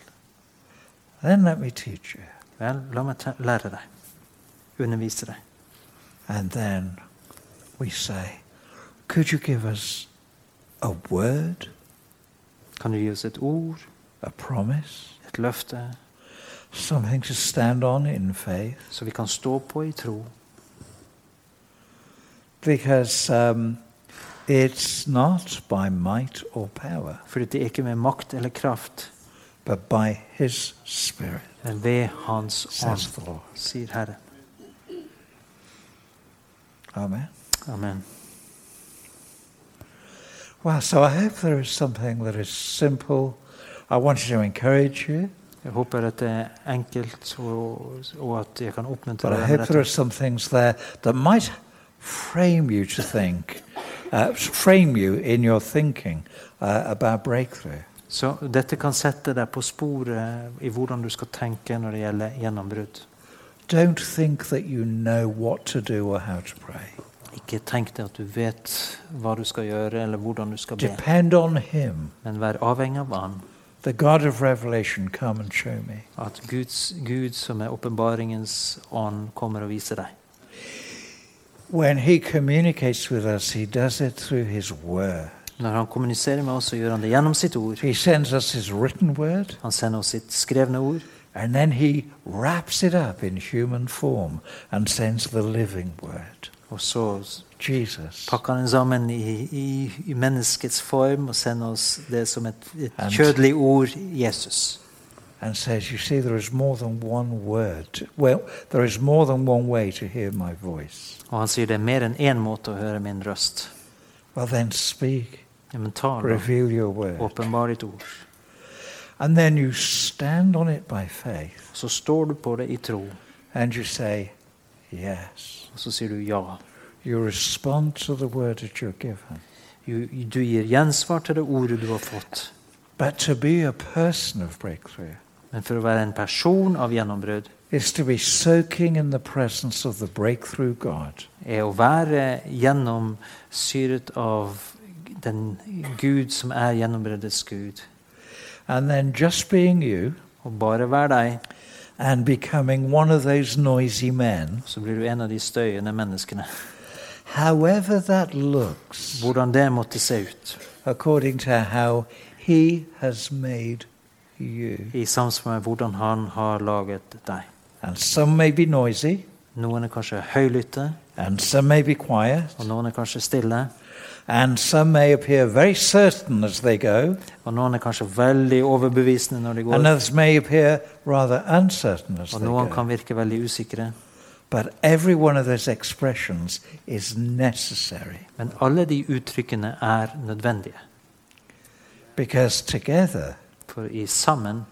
Then let me teach you. Vel, la meg lære deg. Undervise deg. And then we say, Could you give us a word, Kan du gi oss et ord, a promise, et løfte, something to stand on in faith? så vi kan stå på i tro? Because um, it's not by might or power, Fordi det er ikke med makt eller kraft, but by His Spirit, men ved Hans says ånd, the Lord. sier. Amen. Amen. Well, so I hope there is something that is simple. I wanted to encourage you, Jeg håper at det er enkelt, og, og at jeg kan oppmuntre but I deg hope med there are dette. some things there that might frame you to think, uh, frame you in your thinking uh, about breakthrough. Så dette kan sette deg på sporet i hvordan du skal tenke når det gjelder gjennombrudd. Don't think that you know what to do or how to pray. Ikke tenk deg at du vet hva du skal gjøre, eller hvordan du skal be, Depend on Him. men vær avhengig av Han. The God of revelation, come and show me. At Guds, Gud, som er åpenbaringens ånd, kommer og viser deg. When He communicates with us, He does it through His Word. Når Han kommuniserer med oss, så gjør Han det gjennom sitt ord. He sends us His written Word, Han sender oss sitt skrevne ord, and then He wraps it up in human form and sends the living Word. og så Jesus. pakker Han den sammen i, i, i menneskets form og sender oss det som et, et kjødelig ord, Jesus. And says, You see, there is more than one word. well, there is more than one way to hear my voice. Og han sier det er mer enn én måte å høre min røst. Well, then speak, Ja, men reveal your word. Åpenbar ditt ord. And then you stand on it by faith Så står du på det i tro, and you say, Yes. og så sier du ja. You respond to the word that you're given. Du, du gir gjensvar til det ordet du har fått. But to be a person of breakthrough Men for å være en person av gjennombrudd er å være gjennomsyret av den Gud som er gjennombruddets Gud. And then just being you Og bare være deg, and becoming one of those noisy men, så blir du en av de støyende menneskene. however that looks, Hvordan det måtte se ut. according to how He has made you. I samsvar med hvordan han har laget deg. And some may be noisy, Noen er kanskje høylytte, and some may be quiet, og noen er kanskje stille. and some may appear very certain as they go, Og noen er kanskje veldig overbevisende når de and går. others may appear rather uncertain as Og noen go. kan virke veldig usikre. But every one of those expressions is necessary Men alle de uttrykkene er nødvendige. because together For i sammen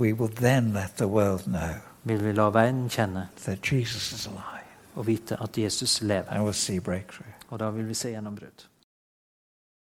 we will then let the world know vil vi la verden kjenne that Jesus is alive og vite at Jesus lever. and we'll see breakthrough. Og da vil vi se gjennombrudd.